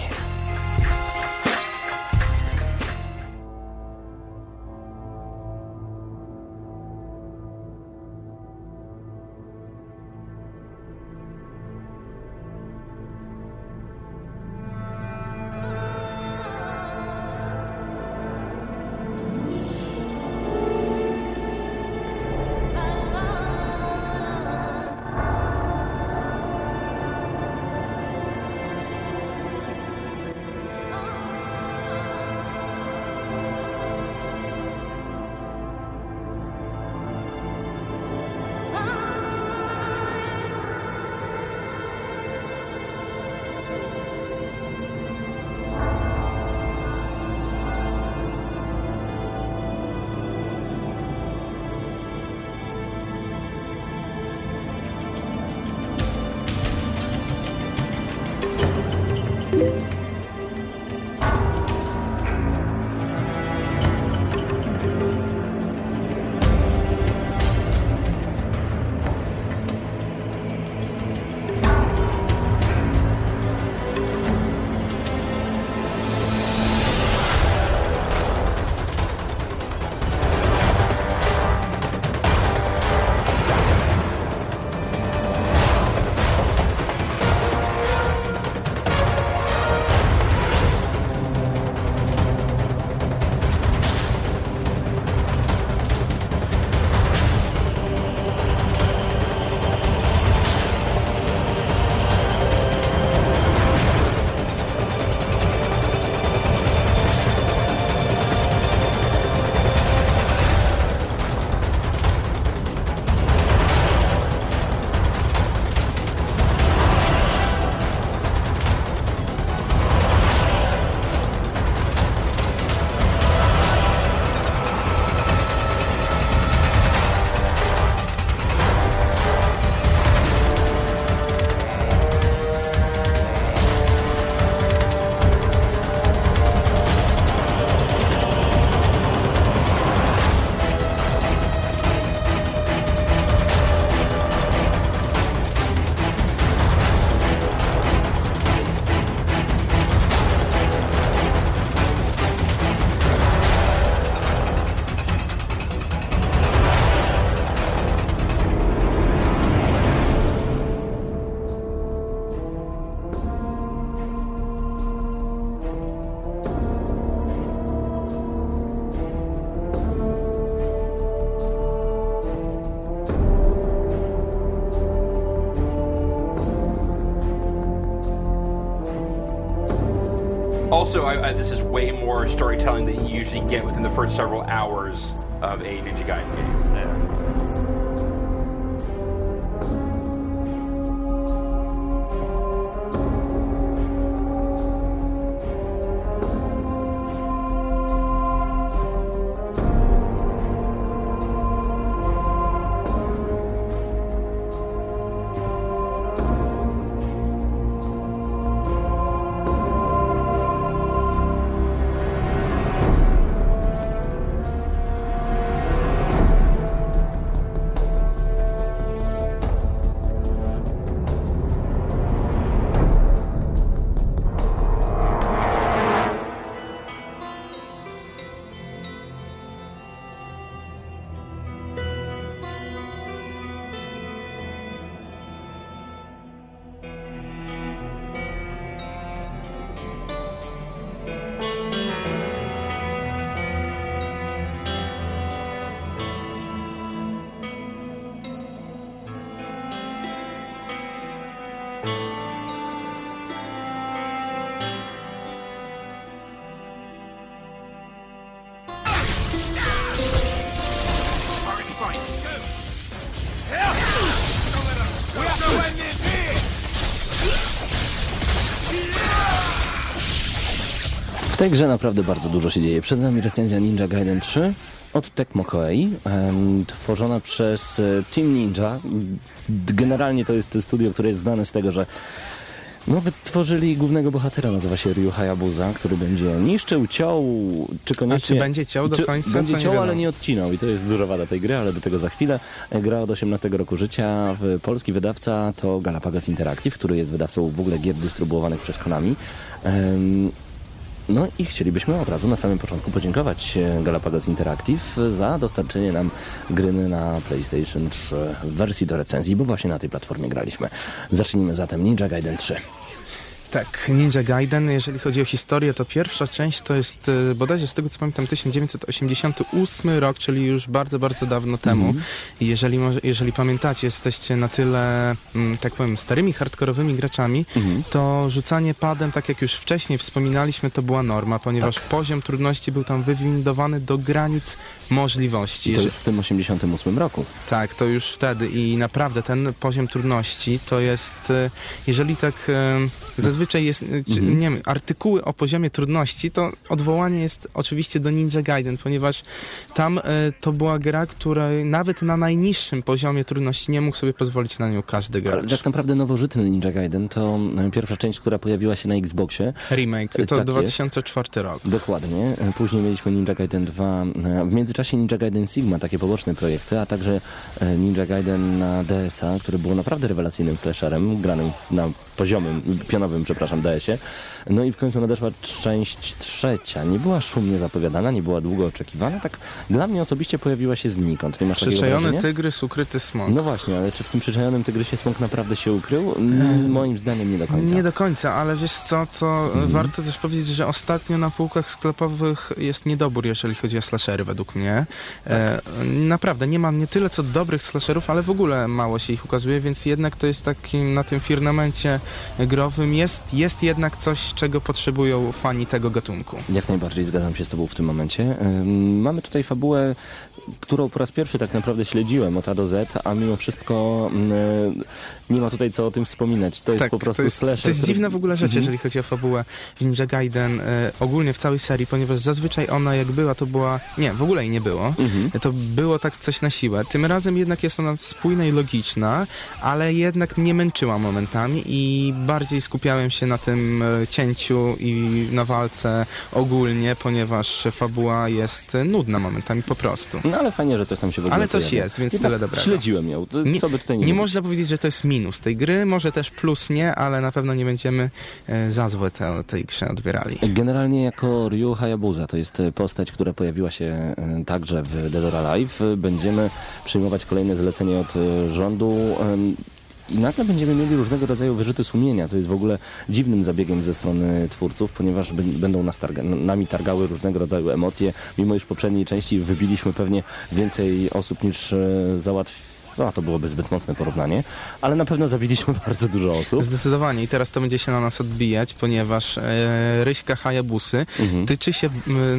More storytelling that you usually get within the first several hours of a Ninja Gaiden game. Tej grze naprawdę bardzo dużo się dzieje. Przed nami recenzja Ninja Gaiden 3 od Tecmo Koei, em, tworzona przez e, Team Ninja. Generalnie to jest studio, które jest znane z tego, że No, wytworzyli głównego bohatera, nazywa się Ryu Hayabusa, który będzie niszczył, ciął, czy koniecznie... A czy będzie ciął do końca, Będzie to nie ciął, ale nie odcinał i to jest duża wada tej gry, ale do tego za chwilę. E, Gra od 18 roku życia. W- Polski wydawca to Galapagos Interactive, który jest wydawcą w ogóle gier dystrybuowanych przez Konami. Em, No i chcielibyśmy od razu na samym początku podziękować e, Galapagos Interactive za dostarczenie nam gry na PlayStation 3 w wersji do recenzji, bo właśnie na tej platformie graliśmy. Zacznijmy zatem Ninja Gaiden 3. Tak, Ninja Gaiden, jeżeli chodzi o historię, to pierwsza część to jest e, bodajże z tego co pamiętam 1988 rok, czyli już bardzo, bardzo dawno temu. I jeżeli, jeżeli pamiętacie, jesteście na tyle, mm, tak powiem, starymi, hardkorowymi graczami, to rzucanie padem, tak jak już wcześniej wspominaliśmy, to była norma, ponieważ poziom trudności był tam wywindowany do granic możliwości. I to już w tym 88 roku. tak, to już wtedy i naprawdę ten poziom trudności to jest, e, jeżeli tak e, zazwyczaj jest, e, czy, Mhm. nie wiem, artykuły o poziomie trudności, to odwołanie jest oczywiście do Ninja Gaiden, ponieważ tam e, to była gra, której nawet na najniższym poziomie trudności nie mógł sobie pozwolić na nią każdy Ale gracz. tak naprawdę nowożytny Ninja Gaiden to e, pierwsza część, która pojawiła się na Xboxie. Remake, to Tak jest. 2004 rok. Dokładnie. E, Później mieliśmy Ninja Gaiden 2. e, W międzyczasie Ninja Gaiden Sigma, takie poboczne projekty, a także e, Ninja Gaiden na DS-a, który był naprawdę rewelacyjnym slasherem, granym na poziomym, pionowym, przepraszam, DS-ie. No i w końcu nadeszła część trzecia. Nie była szumnie zapowiadana, nie była długo oczekiwana. Tak dla mnie osobiście pojawiła się znikąd. Nie masz Przyczajony tygrys, ukryty smok. No właśnie, ale czy w tym przyczajonym tygrysie smok naprawdę się ukrył? Mm, Moim zdaniem nie do końca. Nie do końca, ale wiesz co, to Mhm. e, warto też powiedzieć, że ostatnio na półkach sklepowych jest niedobór, jeżeli chodzi o slashery według mnie. E, naprawdę, nie ma nie tyle co dobrych slasherów, ale w ogóle mało się ich ukazuje, więc jednak to jest takim na tym firmamencie growym jest, jest jednak coś, czego potrzebują fani tego gatunku. Jak najbardziej zgadzam się z Tobą w tym momencie. Mamy tutaj fabułę, którą po raz pierwszy tak naprawdę śledziłem od A do Z, a mimo wszystko nie ma tutaj co o tym wspominać. To jest tak, po prostu to jest, slasher. to jest który- dziwna w ogóle rzecz, Mhm. jeżeli chodzi o fabułę Ninja Gaiden, e, ogólnie w całej serii, ponieważ zazwyczaj ona jak była, to była... Nie, w ogóle jej nie było. Mhm. To było tak coś na siłę. Tym razem jednak jest ona spójna i logiczna, ale jednak mnie męczyła momentami i bardziej skupiałem się na tym e, cięciu i na walce ogólnie, ponieważ fabuła jest nudna momentami po prostu. No ale fajnie, że coś tam się w ogóle Ale coś jest, więc tyle dobrego. Śledziłem ją. To, Nie- co by tutaj nie, Nie można powiedzieć, że to jest minus tej gry, może też plus nie, ale na pewno nie będziemy e, za złe te, tej grze odbierali. Generalnie jako Ryu Hayabusa, to jest e, postać, która pojawiła się e, także w Dead or Alive. Będziemy przyjmować kolejne zlecenie od rządu. I nagle będziemy mieli różnego rodzaju wyrzuty sumienia. To jest w ogóle dziwnym zabiegiem ze strony twórców, ponieważ będą nas targa, nami targały różnego rodzaju emocje. Mimo iż w poprzedniej części wybiliśmy pewnie więcej osób niż e, załatw... No, to byłoby zbyt mocne porównanie, ale na pewno zabiliśmy [LAUGHS] bardzo dużo osób. Zdecydowanie i teraz to będzie się na nas odbijać, ponieważ e, Ryśka Hayabusy Mhm. tyczy się,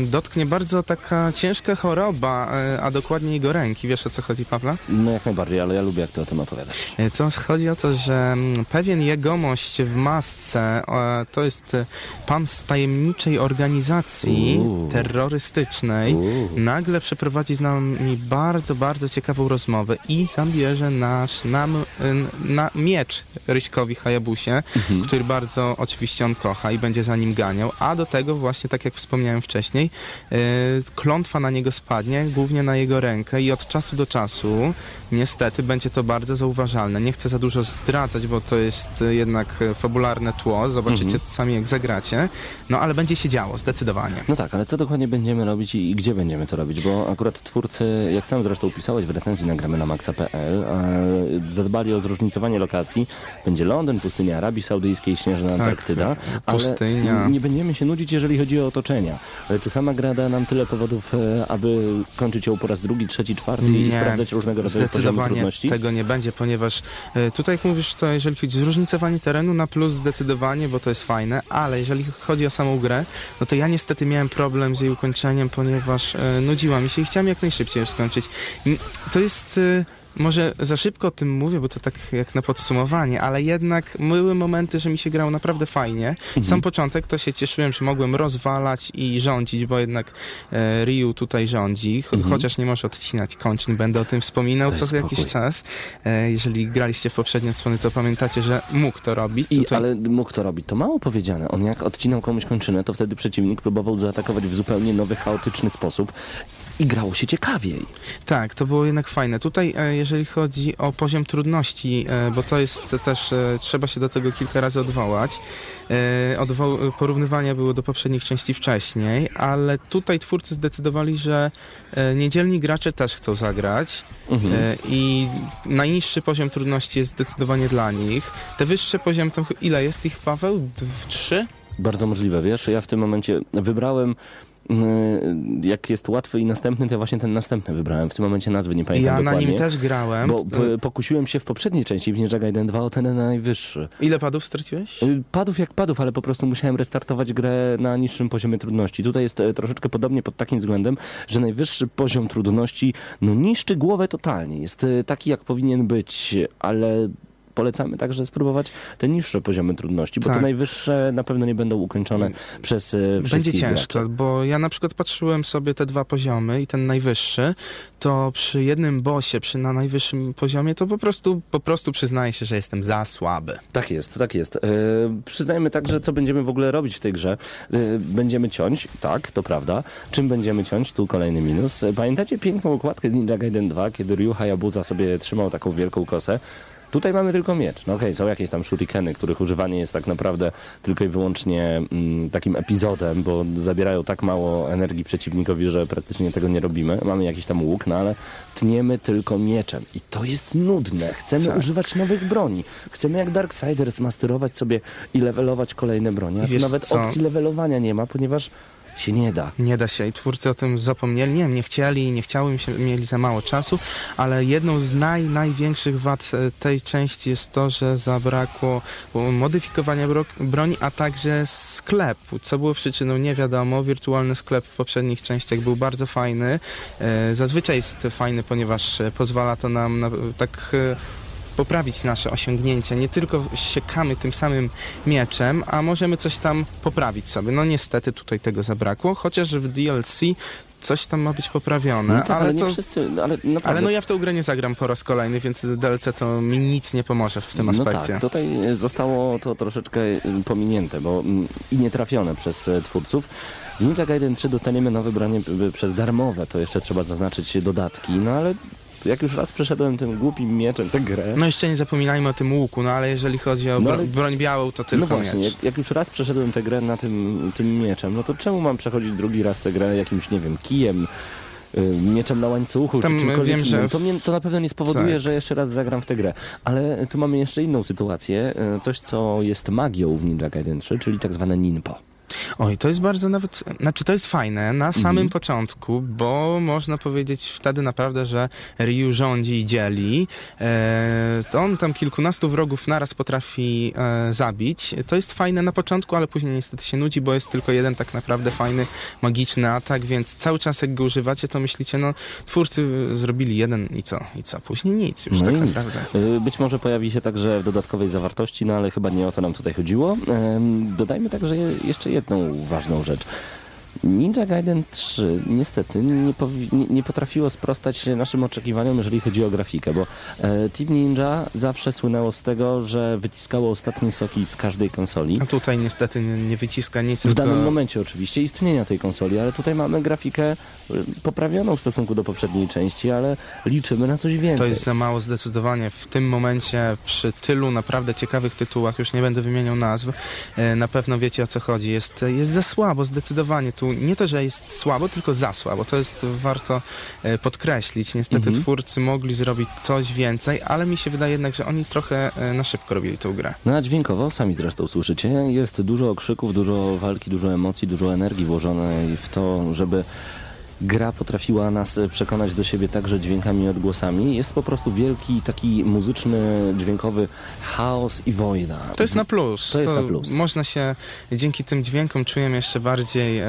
dotknie bardzo taka ciężka choroba, e, a dokładnie jego ręki. Wiesz o co chodzi, Pawła? No jak najbardziej, ale ja lubię jak ty o tym opowiadasz. E, To chodzi o to, że pewien jegomość w masce, to jest e, pan z tajemniczej organizacji Uuu. terrorystycznej, Uuu. nagle przeprowadzi z nami bardzo, bardzo ciekawą rozmowę i zabierze nasz nam, y, na miecz Ryśkowi Hayabusie, Mhm. który bardzo oczywiście on kocha i będzie za nim ganiał, a do tego właśnie, tak jak wspomniałem wcześniej, y, klątwa na niego spadnie, głównie na jego rękę i od czasu do czasu niestety będzie to bardzo zauważalne. Nie chcę za dużo zdradzać, bo to jest jednak fabularne tło, zobaczycie Mhm. sami jak zagracie, no ale będzie się działo, zdecydowanie. No tak, ale co dokładnie będziemy robić i, i gdzie będziemy to robić? Bo akurat twórcy, jak sam zresztą pisałeś w recenzji na gramy na maxa.pl, e, zadbali o zróżnicowanie lokacji. Będzie Londyn, pustynia Arabii Saudyjskiej, śnieżna Tak, Antarktyda. ale pustynia. Nie będziemy się nudzić, jeżeli chodzi o otoczenia. Ale czy sama gra da nam tyle powodów, e, aby kończyć ją po raz drugi, trzeci, czwarty i Nie, sprawdzać różnego rodzaju poziomy Zdecydowanie trudności? tego nie będzie, ponieważ e, tutaj jak mówisz, to jeżeli chodzi o zróżnicowanie terenu na plus zdecydowanie, bo to jest fajne, ale jeżeli chodzi o samą grę, no to ja niestety miałem problem z jej ukończeniem, ponieważ e, nudziła mi się i chciałem jak najszybciej ją skończyć. I To jest... Może za szybko o tym mówię, bo to tak jak na podsumowanie, ale jednak były momenty, że mi się grało naprawdę fajnie. Sam początek to się cieszyłem, że mogłem rozwalać i rządzić, bo jednak e, Ryu tutaj rządzi, cho- chociaż nie może odcinać kończyn. Będę o tym wspominał Daj co jakiś spokój. czas. E, jeżeli graliście w poprzednie odsłony, to pamiętacie, że mógł to robić. I, Tutaj- ale mógł to robić. To mało powiedziane. On jak odcinał komuś kończynę, to wtedy przeciwnik próbował zaatakować w zupełnie nowy, chaotyczny sposób i grało się ciekawiej. Tak, to było jednak fajne. Tutaj, e, jeżeli chodzi o poziom trudności, e, bo to jest też, e, trzeba się do tego kilka razy odwołać. Odwo- porównywania były do poprzednich części wcześniej, ale tutaj twórcy zdecydowali, że niedzielni gracze też chcą zagrać Mhm. i najniższy poziom trudności jest zdecydowanie dla nich. Te wyższe poziom, to ch- ile jest ich, Paweł? D- trzy? Bardzo możliwe, wiesz, ja w tym momencie wybrałem jak jest łatwy i następny, to ja właśnie ten następny wybrałem. W tym momencie nazwy nie pamiętam Ja na dokładnie. nim też grałem. Bo pokusiłem się w poprzedniej części w Ninja Gaiden 2 o ten najwyższy. Ile padów straciłeś? Y, Padów jak padów, ale po prostu musiałem restartować grę na niższym poziomie trudności. Tutaj jest e, troszeczkę podobnie pod takim względem, że najwyższy poziom trudności no niszczy głowę totalnie. Jest e, taki jak powinien być, ale polecamy także spróbować te niższe poziomy trudności, bo Tak. te najwyższe na pewno nie będą ukończone przez e, wszystkich Będzie graczy. ciężko, bo ja na przykład patrzyłem sobie te dwa poziomy i ten najwyższy, to przy jednym bosie, przy na najwyższym poziomie, to po prostu, po prostu przyznaję się, że jestem za słaby. Tak jest, tak jest. E, przyznajmy także, co będziemy w ogóle robić w tej grze. E, będziemy ciąć, tak, to prawda. Czym będziemy ciąć? Tu kolejny minus. Pamiętacie piękną okładkę z Ninja Gaiden 2, kiedy Ryu Hayabusa sobie trzymał taką wielką kosę? Tutaj mamy tylko miecz. No okej, są jakieś tam shurikeny, których używanie jest tak naprawdę tylko i wyłącznie mm, takim epizodem, bo zabierają tak mało energii przeciwnikowi, że praktycznie tego nie robimy. Mamy jakiś tam łuk, no ale tniemy tylko mieczem. I to jest nudne. Chcemy Tak. używać nowych broni. Chcemy jak Darksiders masterować sobie i levelować kolejne bronie. A tu nawet co? opcji levelowania nie ma, ponieważ się nie da. Nie da się i twórcy o tym zapomnieli. Nie nie chcieli, nie chciały mieli za mało czasu, ale jedną z naj, największych wad e, tej części jest to, że zabrakło modyfikowania bro, broni, a także sklepu. Co było przyczyną, nie wiadomo. Wirtualny sklep w poprzednich częściach był bardzo fajny. E, Zazwyczaj jest fajny, ponieważ e, pozwala to nam na, tak poprawić nasze osiągnięcia. Nie tylko siekamy tym samym mieczem, a możemy coś tam poprawić sobie. No niestety tutaj tego zabrakło, chociaż w DLC coś tam ma być poprawione, No tak, ale, ale nie to... wszyscy, no ale. Ale no ja w tę grę nie zagram po raz kolejny, więc DLC to mi nic nie pomoże w tym No aspekcie. tak, tutaj e, zostało to troszeczkę e, pominięte, bo mm, i nie trafione przez e, twórców. W Ninja Gaiden 3 dostaniemy nowe bronie e, przez darmowe, to jeszcze trzeba zaznaczyć dodatki, no ale jak już raz przeszedłem tym głupim mieczem tę grę, No jeszcze nie zapominajmy o tym łuku, no ale jeżeli chodzi o No ale- broń białą, to no tylko właśnie, miecz. jak, jak już raz przeszedłem tę grę na tym, tym mieczem, no to czemu mam przechodzić drugi raz tę grę jakimś, nie wiem, kijem, y, mieczem na łańcuchu, Tam czy czymkolwiek wiem, że innym. To, mnie, to na pewno nie spowoduje, Tak. że jeszcze raz zagram w tę grę. Ale tu mamy jeszcze inną sytuację, y, coś co jest magią w Ninja Gaiden 3, czyli tak zwane ninpo. Oj, to jest bardzo nawet, znaczy to jest fajne na samym Mhm. początku, bo można powiedzieć wtedy naprawdę, że Ryu rządzi i dzieli. E, to on tam kilkunastu wrogów naraz potrafi e, zabić. To jest fajne na początku, ale później niestety się nudzi, bo jest tylko jeden tak naprawdę fajny, magiczny atak, więc cały czas jak go używacie, to myślicie, no twórcy zrobili jeden i co? I co? Później nic już No tak nic. naprawdę. Y, Być może pojawi się także w dodatkowej zawartości, no ale chyba nie o to nam tutaj chodziło. Em, Dodajmy także je- jeszcze jedną ważną rzecz. Ninja Gaiden 3 niestety nie, nie, nie potrafiło sprostać naszym oczekiwaniom, jeżeli chodzi o grafikę, bo e, Team Ninja zawsze słynęło z tego, że wyciskało ostatnie soki z każdej konsoli. A tutaj niestety nie, nie wyciska nic, W tylko... danym momencie oczywiście istnienia tej konsoli, ale tutaj mamy grafikę y, poprawioną w stosunku do poprzedniej części, ale liczymy na coś więcej. To jest za mało zdecydowanie. W tym momencie przy tylu naprawdę ciekawych tytułach, już nie będę wymieniał nazw, e, na pewno wiecie o co chodzi. Jest, jest za słabo zdecydowanie. Tu nie to, że jest słabo, tylko za słabo. To jest warto e, podkreślić. Niestety Mhm. twórcy mogli zrobić coś więcej, ale mi się wydaje jednak, że oni trochę e, na szybko robili tę grę. No a dźwiękowo, sami zresztą słyszycie, jest dużo okrzyków, dużo walki, dużo emocji, dużo energii włożonej w to, żeby gra potrafiła nas e, przekonać do siebie także dźwiękami i odgłosami. Jest po prostu wielki taki muzyczny, dźwiękowy chaos i wojna. To jest na plus. To jest na plus. Można się dzięki tym dźwiękom czujemy jeszcze bardziej e,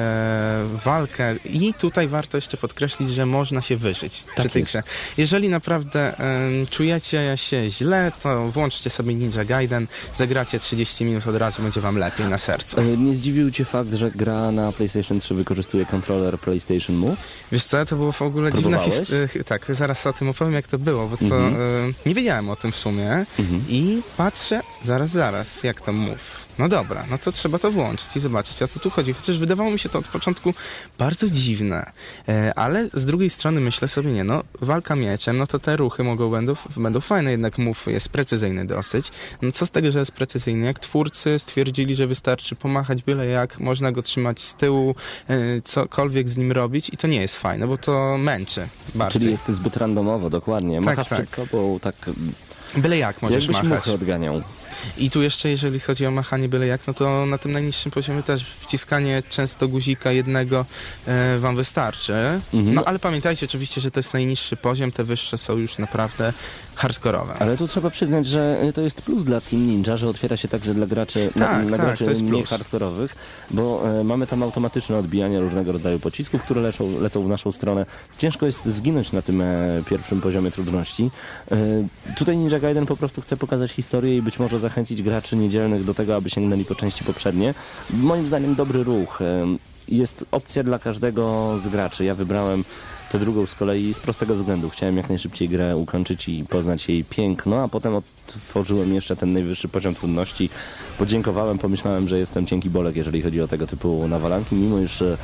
walkę i tutaj warto jeszcze podkreślić, że można się wyżyć przy tej jest. grze. Jeżeli naprawdę e, czujecie się źle, to włączcie sobie Ninja Gaiden, zagracie 30 minut od razu, będzie wam lepiej na sercu. E, Nie zdziwił Cię fakt, że gra na PlayStation 3 wykorzystuje kontroler PlayStation Move? Wiesz co, to było w ogóle dziwna historia. Tak, zaraz o tym opowiem, jak to było, bo co, Mhm. e, nie wiedziałem o tym w sumie i patrzę, zaraz, zaraz, jak to mów. No dobra, no to trzeba to włączyć i zobaczyć, o co tu chodzi. Chociaż wydawało mi się to od początku bardzo dziwne, e, ale z drugiej strony myślę sobie, nie no, walka mieczem, no to te ruchy mogą będą, będą fajne, jednak mów jest precyzyjny dosyć. No co z tego, że jest precyzyjny? Jak twórcy stwierdzili, że wystarczy pomachać byle jak, można go trzymać z tyłu, e, cokolwiek z nim robić i to nie jest fajne, bo to męczy. Czyli jest zbyt randomowo, dokładnie. Machasz tak. przed sobą tak, Byle jak możesz jakbyś machać. odganiał. I tu jeszcze, jeżeli chodzi o machanie byle jak, no to na tym najniższym poziomie też wciskanie często guzika jednego e, wam wystarczy. Mhm. No ale pamiętajcie oczywiście, że to jest najniższy poziom, te wyższe są już naprawdę hardkorowe. Ale tu trzeba przyznać, że y, to jest plus dla Team Ninja, że otwiera się także dla graczy, na, Tak, na tak, graczy mniej hardkorowych, bo e, mamy tam automatyczne odbijanie różnego rodzaju pocisków, które lecą, lecą w naszą stronę. Ciężko jest zginąć na tym e, pierwszym poziomie trudności. E, tutaj Ninja Gaiden po prostu chce pokazać historię i być może zachęcić graczy niedzielnych do tego, aby sięgnęli po części poprzednie. Moim zdaniem dobry ruch. Jest opcja dla każdego z graczy. Ja wybrałem tę drugą z kolei z prostego względu. Chciałem jak najszybciej grę ukończyć i poznać jej piękno, a potem otworzyłem jeszcze ten najwyższy poziom trudności. Podziękowałem, pomyślałem, że jestem cienki bolek, jeżeli chodzi o tego typu nawalanki, mimo iż e,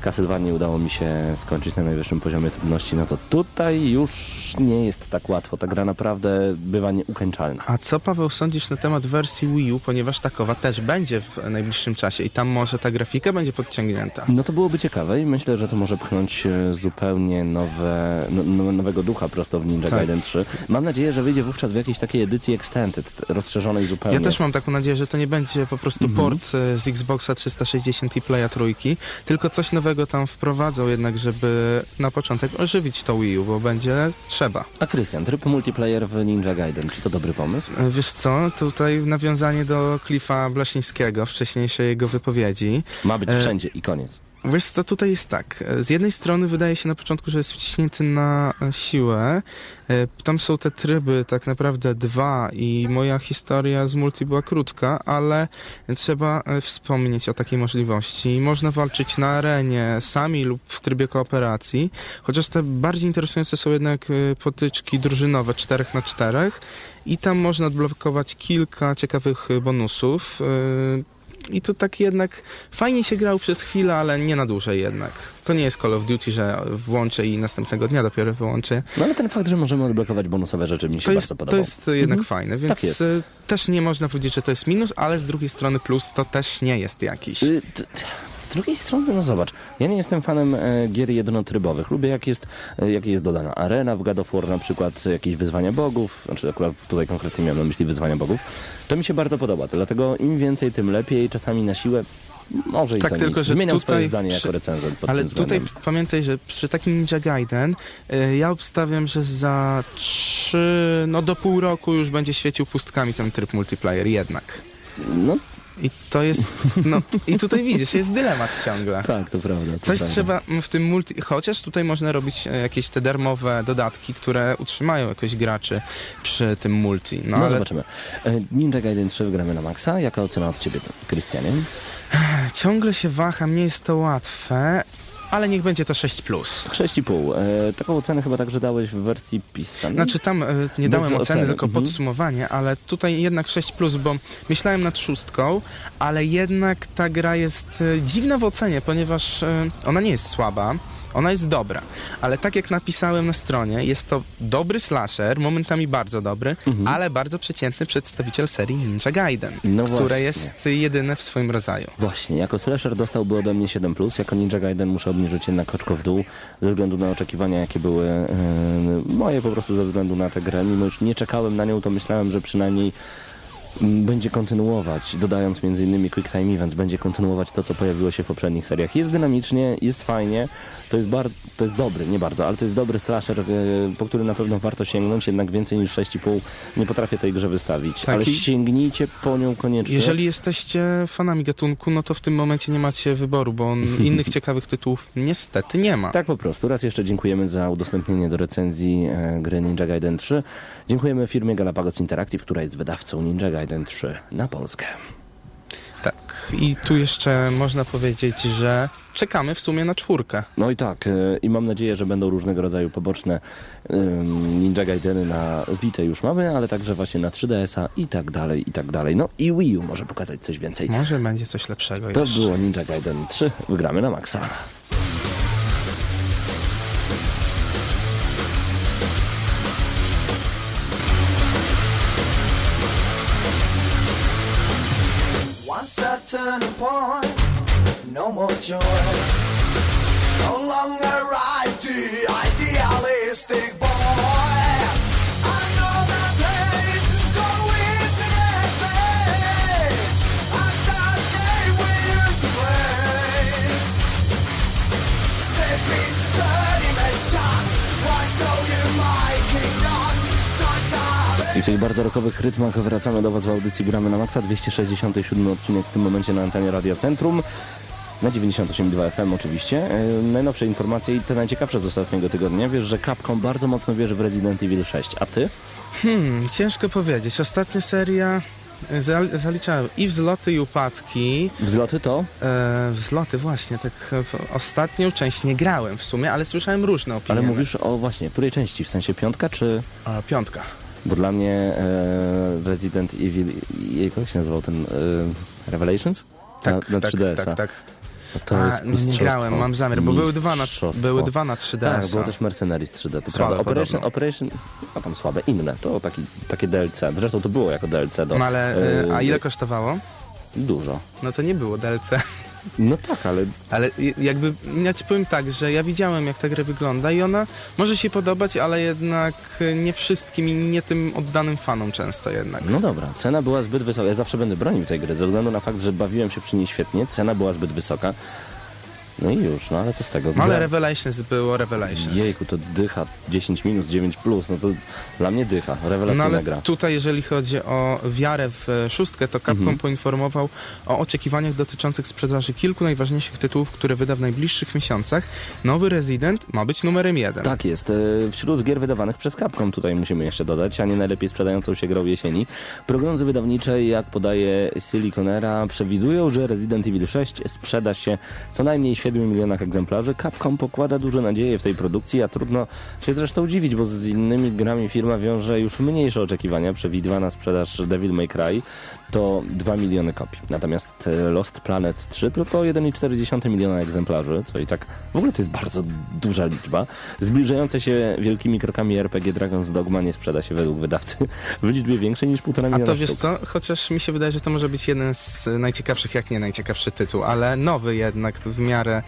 Castlevania udało mi się skończyć na najwyższym poziomie trudności, no to tutaj już nie jest tak łatwo. Ta gra naprawdę bywa nieukończalna. A co Paweł sądzisz na temat wersji Wii U, ponieważ takowa też będzie w najbliższym czasie i tam może ta grafika będzie podciągnięta. No to byłoby ciekawe i myślę, że to może pchnąć e, zupełnie nowe, no, no, nowego ducha prosto w Ninja Tak. Gaiden 3. Mam nadzieję, że wyjdzie wówczas w jakiejś takiej edycji Extended, rozszerzonej zupełnie. Ja też mam taką nadzieję, że to nie będzie po prostu Mhm. port e, z Xboxa 360 i Playa trójki, tylko coś nowego tam wprowadzą jednak, żeby na początek ożywić to Wii U, bo będzie trzeba. A Krystian, tryb multiplayer w Ninja Gaiden, czy to dobry pomysł? E, Wiesz co, tutaj nawiązanie do Cliffa Blasińskiego, wcześniejszej jego wypowiedzi. Ma być E, wszędzie i koniec. Wiesz co, tutaj jest tak. Z jednej strony wydaje się na początku, że jest wciśnięty na siłę. E, Tam są te tryby tak naprawdę dwa i moja historia z multi była krótka, ale trzeba e, wspomnieć o takiej możliwości. Można walczyć na arenie sami lub w trybie kooperacji, chociaż te bardziej interesujące są jednak e, potyczki drużynowe 4 na 4 i tam można odblokować kilka ciekawych bonusów. I to tak jednak fajnie się grał przez chwilę, ale nie na dłużej jednak. To nie jest Call of Duty, że włączę i następnego dnia dopiero wyłączę. No ale ten fakt, że możemy odblokować bonusowe rzeczy mi się To jest, bardzo to podobał. jest jednak Mhm. fajne, więc Tak jest. y, też nie można powiedzieć, że to jest minus, ale z drugiej strony plus to też nie jest jakiś. Y, drugiej strony, no zobacz, ja nie jestem fanem e, gier jednotrybowych. Lubię jak jest, e, jak jest dodana arena w God of War, na przykład e, jakieś wyzwania bogów, znaczy akurat tutaj konkretnie miałem na myśli wyzwania bogów. To mi się bardzo podoba, dlatego im więcej, tym lepiej, czasami na siłę, może i Tak, to tylko, nic. Zmieniam tutaj swoje zdanie przy- jako recenzent Ale tutaj pamiętaj, że przy takim Ninja Gaiden y, ja obstawiam, że za trzy, no do pół roku już będzie świecił pustkami ten tryb multiplayer jednak. No I to jest, no i tutaj widzisz, jest dylemat ciągle. tak, to prawda. To Coś prawda. trzeba w tym multi... Chociaż tutaj można robić e, jakieś te darmowe dodatki, które utrzymają jakoś graczy przy tym multi. No, No, ale zobaczymy. E, Ninja Gaiden 3 gramy na maksa. Jaka ocena od ciebie, Krystianie? ciągle się waham, nie jest to łatwe, ale niech będzie to 6+. Plus. 6,5. E, taką ocenę chyba także dałeś w wersji pisanej. Znaczy tam e, nie dałem oceny, oceny, tylko mhm. podsumowanie, ale tutaj jednak 6+, plus, bo myślałem nad szóstką, ale jednak ta gra jest e, dziwna w ocenie, ponieważ e, ona nie jest słaba, ona jest dobra, ale tak jak napisałem na stronie, jest to dobry slasher, momentami bardzo dobry, Mhm. ale bardzo przeciętny przedstawiciel serii Ninja Gaiden, No które właśnie. jest jedyne w swoim rodzaju. Właśnie, jako slasher dostałby ode mnie 7+, jako Ninja Gaiden muszę obniżyć jednak oczko w dół, ze względu na oczekiwania, jakie były e, moje po prostu ze względu na tę grę. Mimo już nie czekałem na nią, to myślałem, że przynajmniej będzie kontynuować, dodając m.in. Quick Time Event, będzie kontynuować to, co pojawiło się w poprzednich seriach. Jest dynamicznie, jest fajnie, to jest, bar- to jest dobry, nie bardzo, ale to jest dobry slasher, e, po który na pewno warto sięgnąć, jednak więcej niż 6,5 nie potrafię tej grze wystawić. Tak ale sięgnijcie po nią koniecznie. Jeżeli jesteście fanami gatunku, no to w tym momencie nie macie wyboru, bo on [LAUGHS] innych ciekawych tytułów niestety nie ma. Tak po prostu. Raz jeszcze dziękujemy za udostępnienie do recenzji e, gry Ninja Gaiden 3. Dziękujemy firmie Galapagos Interactive, która jest wydawcą Ninja Gaiden 3 na Polskę. Tak. I tu jeszcze można powiedzieć, że czekamy w sumie na czwórkę. No i tak, e, i mam nadzieję, że będą różnego rodzaju poboczne Ninja Gaideny na Vita już mamy, ale także właśnie na 3DS-a i tak dalej, i tak dalej. No i Wii U może pokazać coś więcej. Może będzie coś lepszego To jeszcze. było Ninja Gaiden 3. Wygramy na maksa. and a no more joy. No longer ide- idealistic. Tych bardzo rokowych rytmach wracamy do Was w audycji Gramy na Maxa. 267 odcinek w tym momencie na antenie Radia Centrum. Na 98.2 FM oczywiście. E, najnowsze informacje i te najciekawsze z ostatniego tygodnia. Wiesz, że Capcom bardzo mocno wierzy w Resident Evil 6. A Ty? Hmm, ciężko powiedzieć. Ostatnia seria e, zal- zaliczałem i wzloty i upadki. Wzloty to? E, wzloty właśnie, tak e, ostatnią część nie grałem w sumie, ale słyszałem różne opinie. Ale mówisz o właśnie, której części? W sensie piątka czy... A, piątka. Bo dla mnie e, Resident Evil, i- jak się nazywał ten e, Revelations? Tak, na, na tak, 3DS-a. tak, tak. To, to A, jest nie grałem, mam zamiar, bo były dwa na, były dwa na 3DS. Tak, było też Mercenaries 3D. To Słabe prawda. Operation. Operation, a tam słabe, inne. To taki, takie DLC. Zresztą to było jako DLC do... No ale, e, a e, ile kosztowało? Dużo. No to nie było DLC. No tak, ale Ale jakby, ja ci powiem tak, że ja widziałem jak ta gra wygląda i ona może się podobać, ale jednak nie wszystkim i nie tym oddanym fanom często jednak. no dobra, cena była zbyt wysoka. Ja zawsze będę bronił tej gry, ze względu na fakt, że bawiłem się przy niej świetnie. Cena była zbyt wysoka. No i już, no ale co z tego? No ale Gra- Revelations było Revelations. Jejku, to dycha 10 minus 9 plus, no to dla mnie dycha, No rewelacyjna ale gra. tutaj, jeżeli chodzi o wiarę w szóstkę, to Capcom Mhm. poinformował o oczekiwaniach dotyczących sprzedaży kilku najważniejszych tytułów, które wyda w najbliższych miesiącach. Nowy Resident ma być numerem jeden. Tak jest. e, Wśród gier wydawanych przez Capcom, tutaj musimy jeszcze dodać, a nie najlepiej sprzedającą się grą jesieni, prognozy wydawnicze, jak podaje Siliconera, przewidują, że Resident Evil 6 sprzeda się co najmniej 7 milionach egzemplarzy. Capcom pokłada duże nadzieje w tej produkcji, a trudno się zresztą dziwić, bo z innymi grami firma wiąże już mniejsze oczekiwania. Przewidywana sprzedaż Devil May Cry to 2 miliony kopii. Natomiast e, Lost Planet 3 tylko 1,4 miliona egzemplarzy, co i tak w ogóle to jest bardzo duża liczba. Zbliżające się wielkimi krokami RPG Dragon's Dogma nie sprzeda się według wydawcy [LAUGHS] w liczbie większej niż 1,5 A miliona to wiesz sztuk. co, chociaż mi się wydaje, że to może być jeden z najciekawszych, jak nie najciekawszy tytuł, ale nowy jednak, w miarę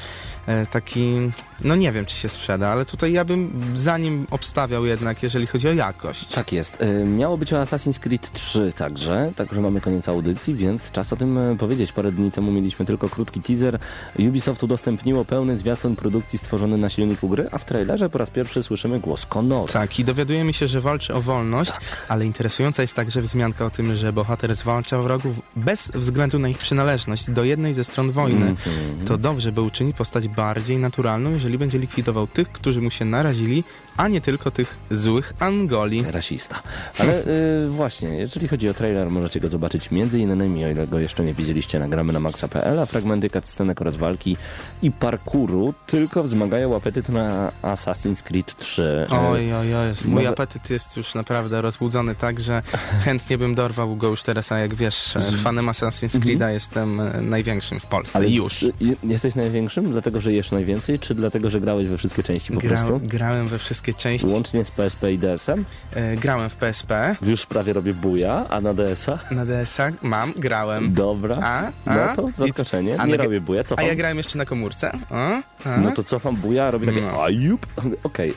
taki, no nie wiem czy się sprzeda, ale tutaj ja bym za nim obstawiał jednak, jeżeli chodzi o jakość. Tak jest. E, Miało być o Assassin's Creed 3 także, także mamy koniec audycji, więc czas o tym e, powiedzieć. Parę dni temu mieliśmy tylko krótki teaser. Ubisoft udostępniło pełny zwiastun produkcji stworzony na silniku gry, a w trailerze po raz pierwszy słyszymy głos Connora. Tak, i dowiadujemy się, że walczy o wolność, ale interesująca jest także wzmianka o tym, że bohater zwalcza wrogów bez względu na ich przynależność do jednej ze stron wojny. Mhm. To dobrze, bo uczyni postać bardziej naturalną, jeżeli będzie likwidował tych, którzy mu się narazili, a nie tylko tych złych Angoli. Rasista. Ale y, właśnie, jeżeli chodzi o trailer, możecie go zobaczyć między innymi, o ile go jeszcze nie widzieliście, nagramy na maxa.pl, a fragmenty cutscenek oraz walki i parkouru tylko wzmagają apetyt na Assassin's Creed 3. Y, Oj, oj, oj, mój Nowe- apetyt jest już naprawdę rozbudzony tak, że chętnie bym dorwał go już teraz, a jak wiesz, fanem Assassin's Creed'a jestem e, największym w Polsce. Ale już. jesteś największym, dlatego że jesz najwięcej, czy dlatego, że grałeś we wszystkie części po Gra, prostu? grałem we wszystkie części. Łącznie z PSP i DS-em? E, grałem w PSP. Już prawie robię buja, a na DS-a? Na DS-a mam, grałem. Dobra. A? No A? to zaskoczenie. a Nie robię buja, A cofam. ja grałem jeszcze na komórce. A? A? No to cofam buja, robię takie No. ajup. Okej. e,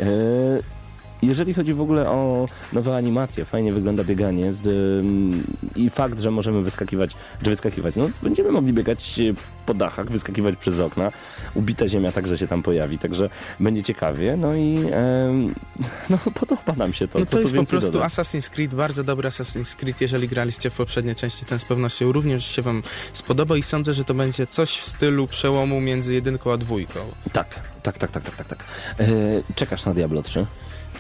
jeżeli chodzi w ogóle o nowe animacje, fajnie wygląda bieganie z, ym, i fakt, że możemy wyskakiwać, że wyskakiwać, no będziemy mogli biegać e, po dachach, wyskakiwać przez okna, ubita ziemia także się tam pojawi, także będzie ciekawie, no i em, [LAUGHS] no, podoba nam się to. No to tu jest po prostu dodać? Assassin's Creed, bardzo dobry Assassin's Creed. Jeżeli graliście w poprzedniej części, ten z pewnością również się wam spodoba i sądzę, że to będzie coś w stylu przełomu między jedynką a dwójką. Tak, tak, tak, tak, tak, tak. tak. Czekasz na Diablo 3?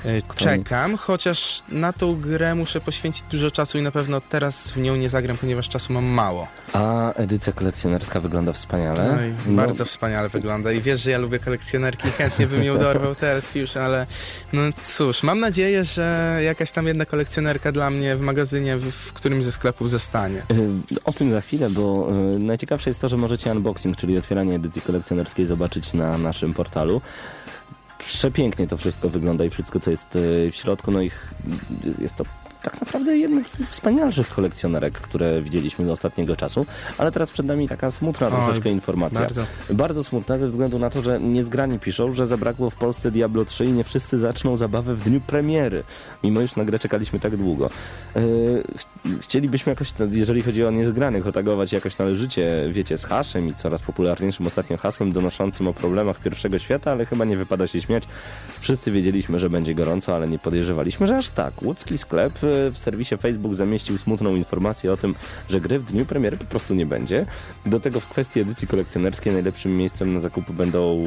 E, Czekam, chociaż na tą grę muszę poświęcić dużo czasu i na pewno teraz w nią nie zagram, ponieważ czasu mam mało. A edycja kolekcjonerska wygląda wspaniale. Oj, No, Bardzo wspaniale wygląda i wiesz, że ja lubię kolekcjonerki, chętnie bym ją dorwał teraz już, ale no cóż, mam nadzieję, że jakaś tam jedna kolekcjonerka dla mnie w magazynie w, którymś ze sklepów zostanie. Y, O tym za chwilę, bo y, najciekawsze jest to, że możecie unboxing, czyli otwieranie edycji kolekcjonerskiej zobaczyć na naszym portalu. Przepięknie to wszystko wygląda i wszystko, co jest y, w środku, no ich jest to tak naprawdę jedna z wspanialszych kolekcjonerek, które widzieliśmy do ostatniego czasu, ale teraz przed nami taka smutna Oj, troszeczkę informacja. bardzo. Bardzo smutna ze względu na to, że niezgrani piszą, że zabrakło w Polsce Diablo 3 i nie wszyscy zaczną zabawę w dniu premiery, mimo już na grę czekaliśmy tak długo. Yy, ch- chcielibyśmy jakoś, no, jeżeli chodzi o niezgranych, otagować jakoś należycie, wiecie, z haszem i coraz popularniejszym ostatnio hasłem donoszącym o problemach pierwszego świata, ale chyba nie wypada się śmiać. Wszyscy wiedzieliśmy, że będzie gorąco, ale nie podejrzewaliśmy, że aż tak. Łódzki sklep w serwisie Facebook zamieścił smutną informację o tym, że gry w dniu premiery po prostu nie będzie. Do tego w kwestii edycji kolekcjonerskiej najlepszym miejscem na zakupy będą,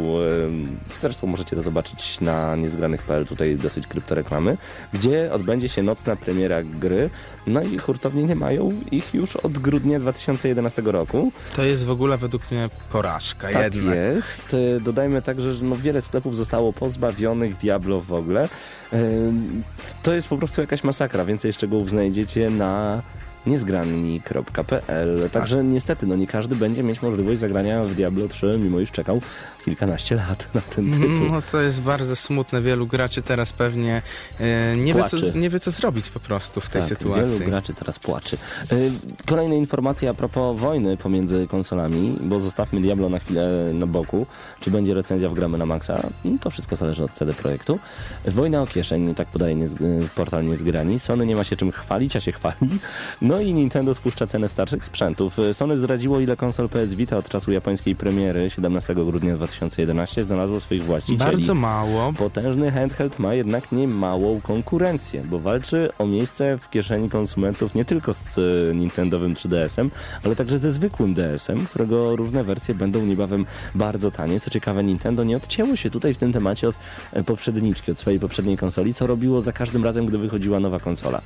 zresztą możecie to zobaczyć na niezgranych.pl, tutaj dosyć kryptoreklamy, gdzie odbędzie się nocna premiera gry, no i hurtownie nie mają ich już od grudnia 2011 roku. To jest w ogóle według mnie porażka Tak jednak. jest. Dodajmy także, że no wiele sklepów zostało pozbawionych Diablo w ogóle. To jest po prostu jakaś masakra. Więcej szczegółów znajdziecie na niezgranni.pl. Także niestety, no nie każdy będzie mieć możliwość zagrania w Diablo 3, mimo iż czekał kilkanaście lat na ten tytuł. No to jest bardzo smutne. Wielu graczy teraz pewnie e, nie, wie co, nie wie co zrobić po prostu w tej tak, sytuacji. Wielu graczy teraz płaczy. Y, Kolejne informacje a propos wojny pomiędzy konsolami, bo zostawmy Diablo na chwilę na boku. Czy będzie recenzja w gramy na maksa? No, To wszystko zależy od CD Projektu. Wojna o kieszeń, tak podaje niez, y, portal Niezgrani. Sony nie ma się czym chwalić, a się chwali. No i Nintendo spuszcza cenę starszych sprzętów. Sony zdradziło, ile konsol PS Vita od czasu japońskiej premiery 17 grudnia 2011 znalazło swoich właścicieli. Bardzo mało. Potężny handheld ma jednak niemałą konkurencję, bo walczy o miejsce w kieszeni konsumentów nie tylko z Nintendowym 3DS-em, ale także ze zwykłym DS-em, którego różne wersje będą niebawem bardzo tanie. Co ciekawe, Nintendo nie odcięło się tutaj w tym temacie od e, poprzedniczki, od swojej poprzedniej konsoli, co robiło za każdym razem, gdy wychodziła nowa konsola.